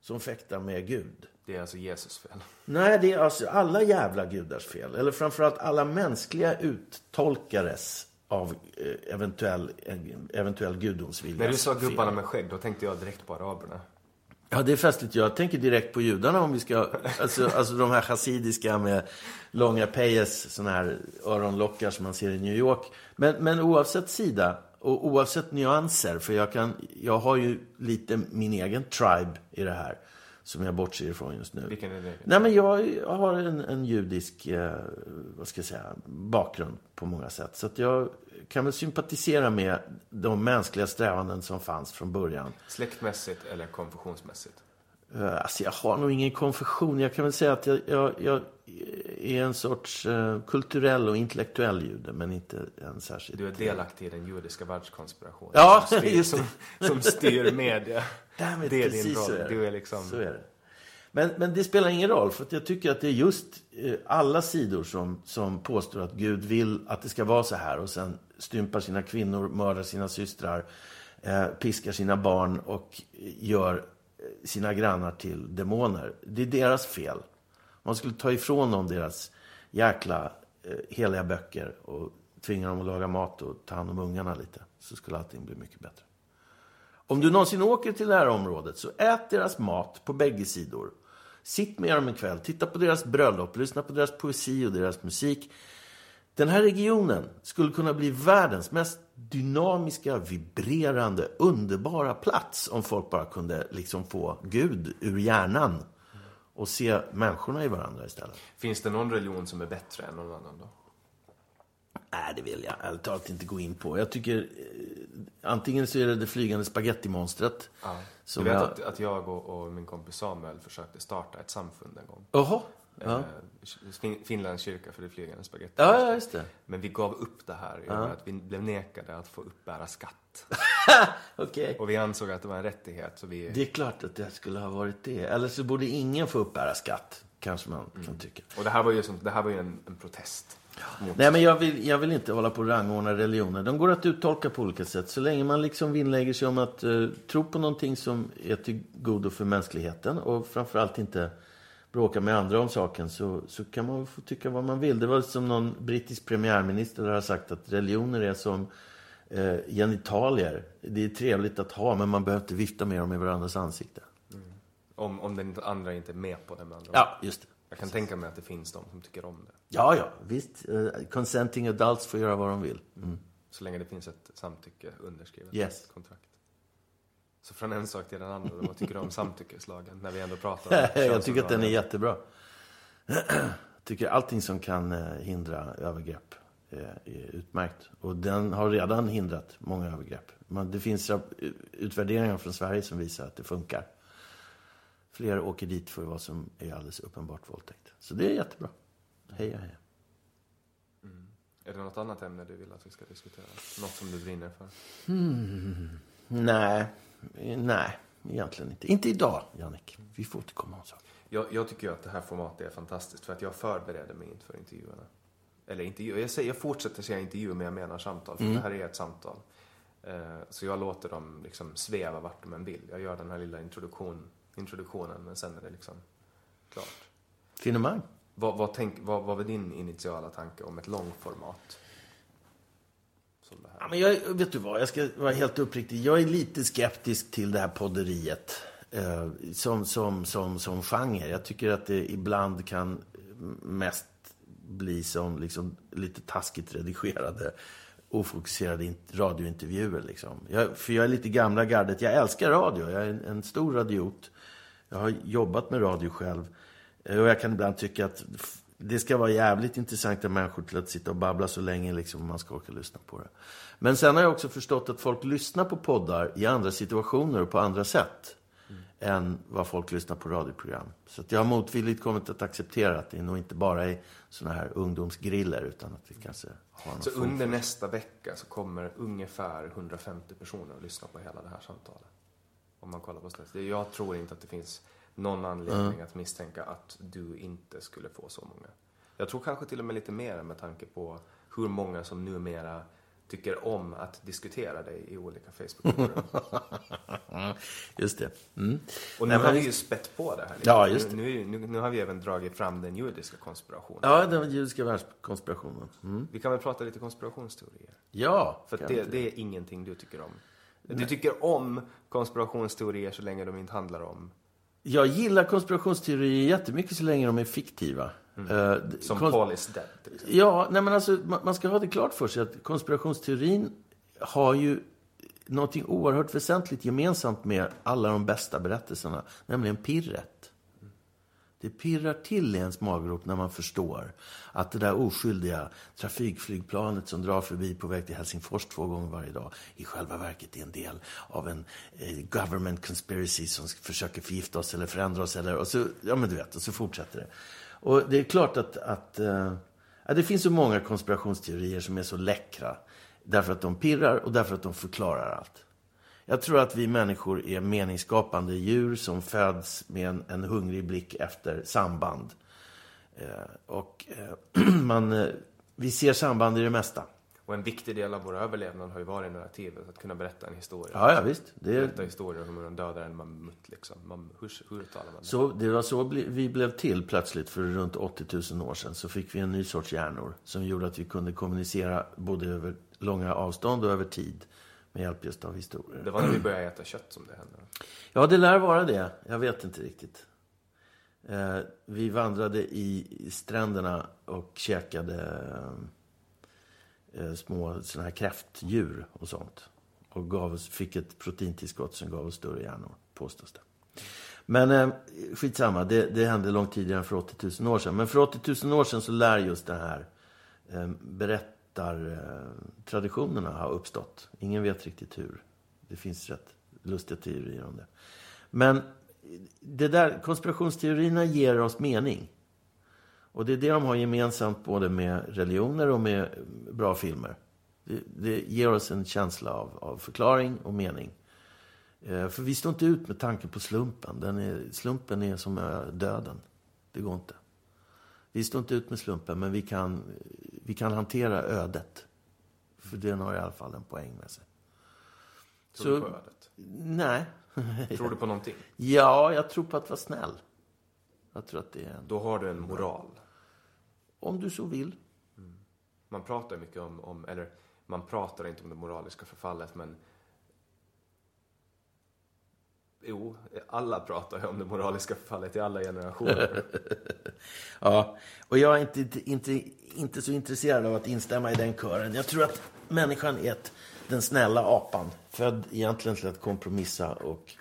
som fäktar med Gud. Det är alltså Jesus fel? Nej, det är alltså alla jävla gudars fel. Eller framförallt alla mänskliga uttolkares av eh, eventuell, eventuell gudomsvilja. När du sa gubbarna med skägg, då tänkte jag direkt på araberna. Ja, det är festligt. Jag tänker direkt på judarna om vi ska... Alltså, alltså de här chassidiska med långa payes, såna här öronlockar som man ser i New York. Men, men oavsett sida och oavsett nyanser, för jag, kan, jag har ju lite min egen tribe i det här som jag bortser ifrån just nu. Vilken är det? Nej, men jag, jag har en, en judisk eh, vad ska jag säga, bakgrund på många sätt. Så att jag kan väl sympatisera med de mänskliga strävanden som fanns från början. Släktmässigt eller konfessionsmässigt? Uh, alltså jag har nog ingen konfession. Jag kan väl säga att jag, jag, jag är en sorts uh, kulturell och intellektuell jude, men inte en särskild... Du är delaktig i den judiska världskonspirationen. Ja, som styr, just som, som styr media. Därmed, det är din roll. Det. Du är liksom... Så är det. Men, men det spelar ingen roll, för jag tycker att det är just eh, alla sidor som, som påstår att Gud vill att det ska vara så här och sen stympar sina kvinnor, mördar sina systrar, eh, piskar sina barn och gör eh, sina grannar till demoner. Det är deras fel. Man skulle ta ifrån dem deras jäkla eh, heliga böcker och tvinga dem att laga mat och ta hand om ungarna lite. Så skulle allting bli mycket bättre. Om du någonsin åker till det här området så ät deras mat på bägge sidor. Sitt med dem en kväll, titta på deras bröllop, lyssna på deras poesi och deras musik. Den här regionen skulle kunna bli världens mest dynamiska, vibrerande, underbara plats om folk bara kunde liksom få Gud ur hjärnan och se människorna i varandra istället. Finns det någon religion som är bättre än någon annan då? Nej, det vill jag ärligt talat inte gå in på. Jag tycker eh, antingen så är det det flygande spagettimonstret. Ja. Du vet jag... att, att jag och, och, min kompis Samuel försökte starta ett samfund en gång. Jaha. Ja. Eh, Fin- Finlands kyrka för det flygande spagetti. Ja, ja, just det. Men vi gav upp det här med att vi blev nekade att få uppbära skatt. Okej. Och vi ansåg att det var en rättighet så vi... Det är klart att det skulle ha varit det. Eller så borde ingen få uppbära skatt, kanske man kan tycka. Och det här var ju, som, det här var ju en, en protest. Nej, men jag vill, jag vill inte hålla på och rangordna religioner. De går att uttolka på olika sätt. Så länge man liksom vinnlägger sig om att eh, tro på någonting som är till godo för mänskligheten och framförallt inte bråka med andra om saken så, så kan man få tycka vad man vill. Det var som någon brittisk premiärminister har sagt att religioner är som eh, genitalier. Det är trevligt att ha, men man behöver inte vifta med dem i varandras ansikte. Om, om den andra inte är med på det med andra. Ja, just det. Jag kan tänka mig att det finns de som tycker om det. Ja, ja, visst. Eh, consenting adults får göra vad de vill. Mm. Så länge det finns ett samtycke underskrivet. Yes. Kontrakt. Så från en sak till den andra. Vad tycker du om samtyckeslagen? När vi ändå pratar om jag tycker att den är jättebra. Jag tycker allting som kan eh, hindra övergrepp eh, är utmärkt. Och den har redan hindrat många övergrepp. Men det finns utvärderingar från Sverige som visar att det funkar. Fler åker dit för vad som är alldeles uppenbart våldtäkt. Så det är jättebra. Heja, heja. Är det något annat ämne du vill att vi ska diskutera? Något som du brinner för? Nej, nej, egentligen inte. Inte idag, Jannik. Vi får återkomma om saker. Jag, jag tycker att det här formatet är fantastiskt för att jag förbereder mig inför intervjuerna. Eller intervju, jag, säger, jag fortsätter säga intervju men jag menar samtal. För det här är ett samtal. Eh, så jag låter dem liksom sväva vart de än vill. Jag gör den här lilla introduktion, introduktionen men sen är det liksom klart. Finemang. Vad, vad, tänk, vad, vad var din initiala tanke om ett långformat? Ja, men jag, vet du vad, jag ska vara helt uppriktig. Jag är lite skeptisk till det här podderiet eh, som, som, som, som genre. Jag tycker att det ibland kan mest bli som liksom, lite taskigt redigerade ofokuserade radiointervjuer. Liksom. Jag, för jag är lite gamla gardet. Jag älskar radio. Jag är en, en stor radiot. Jag har jobbat med radio själv. Eh, och jag kan ibland tycka att det ska vara jävligt intressanta människor till att sitta och babbla så länge liksom, man ska orka lyssna på det. Men sen har jag också förstått att folk lyssnar på poddar i andra situationer och på andra sätt än vad folk lyssnar på radioprogram. Så jag har motvilligt kommit att acceptera att det nog inte bara är såna här ungdomsgriller utan att det kanske har någon Så under för- nästa vecka så kommer ungefär 150 personer att lyssna på hela det här samtalet. Om man kollar på statistiken. Jag tror inte att det finns någon anledning att misstänka att du inte skulle få så många. Jag tror kanske till och med lite mer med tanke på hur många som numera tycker om att diskutera dig i olika Facebookgrupper. Just det. Mm. Och nu Nej, har vi ju spett på det här lite. Ja, just. Nu, nu, nu har vi även dragit fram den judiska konspirationen. Ja, den judiska världskonspirationen. Mm. Vi kan väl prata lite konspirationsteorier? Ja, För det, det är ingenting du tycker om. Du tycker om konspirationsteorier så länge de inte handlar om, Jag gillar konspirationsteorier jättemycket så länge de är fiktiva. Eh, som konst- Paul is dead till exempel. Ja, nej men alltså, man, man ska ha det klart för sig att konspirationsteorin har ju någonting oerhört väsentligt gemensamt med alla de bästa berättelserna, nämligen pirret. Det pirrar till i ens maggrop när man förstår att det där oskyldiga trafikflygplanet som drar förbi på väg till Helsingfors två gånger varje dag i själva verket är en del av en eh, government conspiracy som försöker förgifta oss eller förändra oss. Eller, och så, ja, men du vet, och så fortsätter det. Och det är klart att, att eh, ja, det finns så många konspirationsteorier som är så läckra därför att de pirrar och därför att de förklarar allt. Jag tror att vi människor är meningsskapande djur som föds med en, en hungrig blick efter samband. Eh, och eh, man, eh, vi ser samband i det mesta. Och en viktig del av vår överlevnad har ju varit narrativet, att kunna berätta en historia. Ja, ja visst. Det, Berätta historier om hur man dödar en mammut liksom. Mam, hur, hur talar man det? så, det var så vi blev till plötsligt för runt 80 000 år sedan. Så fick vi en ny sorts hjärnor som gjorde att vi kunde kommunicera både över långa avstånd och över tid med hjälp just av historier. Det var när vi började äta kött som det hände. Ja, det lär vara det. Jag vet inte riktigt. Eh, vi vandrade i i stränderna och käkade eh, Eh, små såna här kräftdjur och sånt. Och gav oss, fick ett proteintillskott som gav oss större hjärnor, påstås det. Men eh, skitsamma, det, det hände långt tidigare än för 80 000 år sedan. Men för 80 000 år sedan så lär just den här eh, berättartraditionerna eh, ha uppstått. Ingen vet riktigt hur. Det finns rätt lustiga teorier om det. Men det där, konspirationsteorierna ger oss mening. Och det är det de har gemensamt både med religioner och med bra filmer. Det, det ger oss en känsla av, av förklaring och mening. Eh, för vi står inte ut med tanken på slumpen. Den är, slumpen är som döden. Det går inte. Vi står inte ut med slumpen, men vi kan, vi kan hantera ödet. För den har i alla fall en poäng med sig. Tror Så, du på ödet? Nej. Tror du på någonting? Ja, jag tror på att vara snäll. Jag tror att det är... Då har du en moral? Om du så vill. Mm. Man pratar mycket om, om, eller man pratar inte om det moraliska förfallet, men Jo, alla pratar ju om det moraliska förfallet i alla generationer. ja, och jag är inte, inte, inte, så intresserad av att instämma i den kören. Jag tror att människan är ett, den snälla apan. Född egentligen till att kompromissa och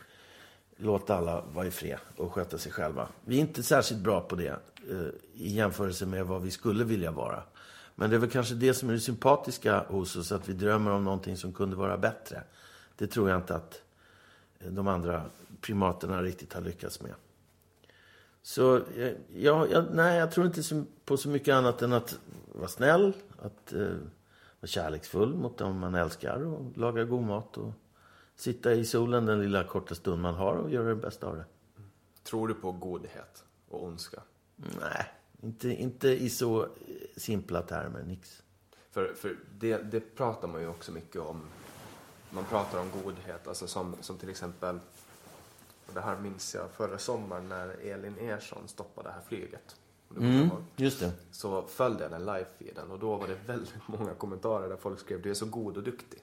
låta alla vara i fred och sköta sig själva. Vi är inte särskilt bra på det Eh, i jämförelse med vad vi skulle vilja vara. Men det är väl kanske det som är det sympatiska hos oss, att vi drömmer om någonting som kunde vara bättre. Det tror jag inte att eh, de andra primaterna riktigt har lyckats med. Så eh, jag, jag, nej, jag tror inte på så mycket annat än att vara snäll, att eh, vara kärleksfull mot dem man älskar och laga god mat och sitta i solen den lilla korta stund man har och göra det bästa av det. Tror du på godhet och ondska? Nej, inte, inte i så simpla termer, nix. För, för det, det pratar man ju också mycket om man pratar om godhet, alltså som, som till exempel, och det här minns jag förra sommaren när Elin Ersson stoppade det här flyget. Mm, just det. Så följde jag den live-feeden och då var det väldigt många kommentarer där folk skrev du är så god och duktig.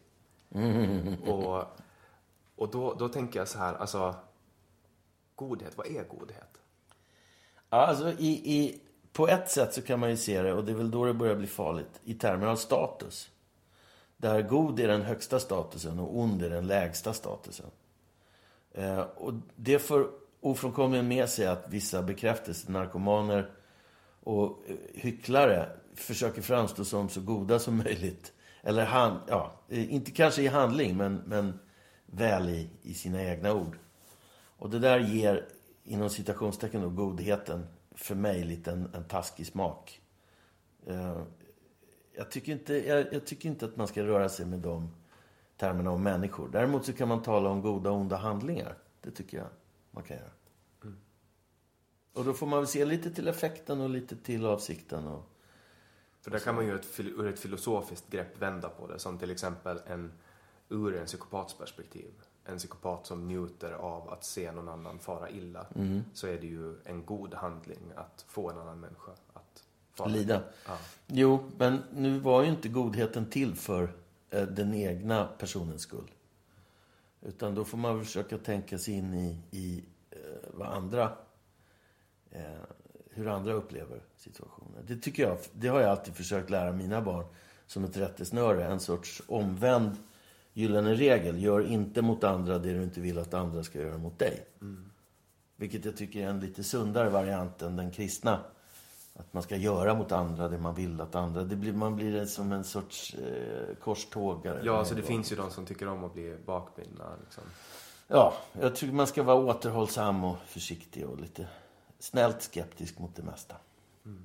Mm. Och, och då, då tänker jag så här, alltså godhet, vad är godhet? Ja, alltså i, i, på ett sätt så kan man ju se det, och det är väl då det börjar bli farligt, i termer av status. Där god är den högsta statusen och ond är den lägsta statusen. Eh, och det får ofrånkomligen med sig att vissa bekräftelsenarkomaner och eh, hycklare försöker framstå som så goda som möjligt. Eller han, ja, eh, inte kanske i handling, men, men väl i, i sina egna ord. Och det där ger, inom citationstecken då, godheten för mig lite en, en taskig smak. Eh, jag, tycker inte, jag, jag, tycker inte att man ska röra sig med de termerna om människor. Däremot så kan man tala om goda och onda handlingar. Det tycker jag man kan göra. Mm. Och då får man väl se lite till effekten och lite till avsikten. Och, För där kan man ju ett, ur ett filosofiskt grepp vända på det. Som till exempel en, ur en psykopats perspektiv. En psykopat som njuter av att se någon annan fara illa. Mm. Så är det ju en god handling att få en annan människa att Lida. Ja. Jo, men nu var ju inte godheten till för eh, den egna personens skull. Utan då får man försöka tänka sig in i, i eh, vad andra... Eh, hur andra upplever situationen. Det tycker jag, det har jag alltid försökt lära mina barn som ett rättesnöre. En sorts omvänd gyllene regel. Gör inte mot andra det du inte vill att andra ska göra mot dig. Mm. Vilket jag tycker är en lite sundare variant än den kristna att man ska göra mot andra det man vill att andra... Det blir, man blir som en sorts eh, korstågare. Ja, så det finns ju de som tycker om att bli bakbundna. Liksom. Ja, jag tycker man ska vara återhållsam och försiktig och lite snällt skeptisk mot det mesta. Mm.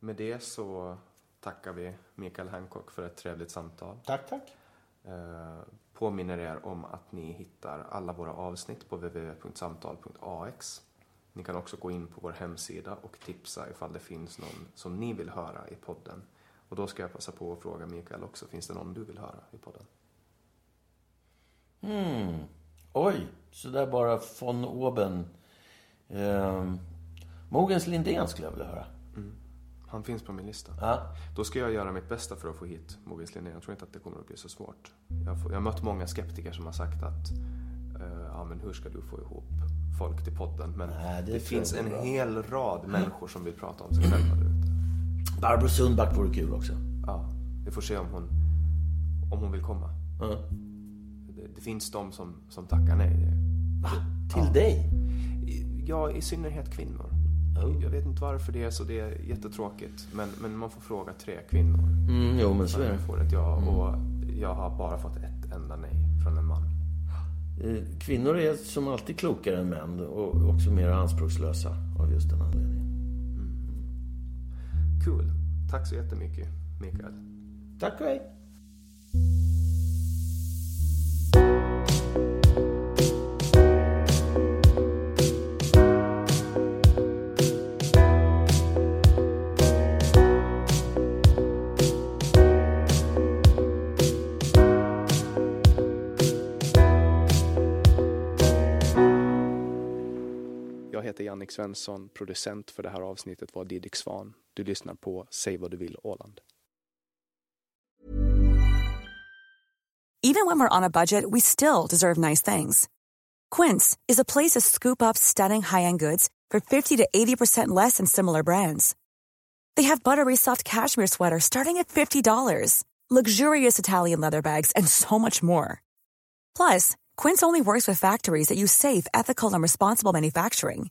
Med det så tackar vi Mikael Hancock för ett trevligt samtal. Tack, tack. Eh, påminner er om att ni hittar alla våra avsnitt på www.samtal.ax ni kan också gå in på vår hemsida och tipsa ifall det finns någon som ni vill höra i podden. Och då ska jag passa på att fråga Mikael också, finns det någon du vill höra i podden? Hmm. Oj, så där bara von oben. Eh, Mogens Lindén skulle jag vilja höra. Mm. Han finns på min lista. Ja. Då ska jag göra mitt bästa för att få hit Mogens Lindén. Jag tror inte att det kommer att bli så svårt. Jag har, jag har mött många skeptiker som har sagt att eh, ja, men hur ska du få ihop folk till podden. Men Nej, det, det finns en bra. hel rad människor som vill prata om sig själva där ute. Barbro Sundback vore kul också. Ja, vi får se om hon, om hon vill komma. Mm. Det, det, finns de som, som tackar nej. Va? Till ja. dig? Ja, i synnerhet kvinnor. Oh. Jag vet inte varför det är så, det är jättetråkigt. Men, men man får fråga tre kvinnor. Mm, jo, men så är det. Får ett ja, mm. och jag har bara fått ett enda nej från en man. Eh, kvinnor är som alltid klokare än män och också mer anspråkslösa av just den anledningen. Mm. Cool. Tack så jättemycket, Mikael. Tack och hej. Heter Jannik Svensson, producent för det här avsnittet var Didrik Svan. Du lyssnar på Säg vad du vill Åland. Even when we're on a budget, we still deserve nice things. Quince is a place to scoop up stunning high-end goods for 50 to 80% less than similar brands. They have buttery soft cashmere sweaters starting at $50, luxurious Italian leather bags, and so much more. Plus, Quince only works with factories that use safe, ethical, and responsible manufacturing.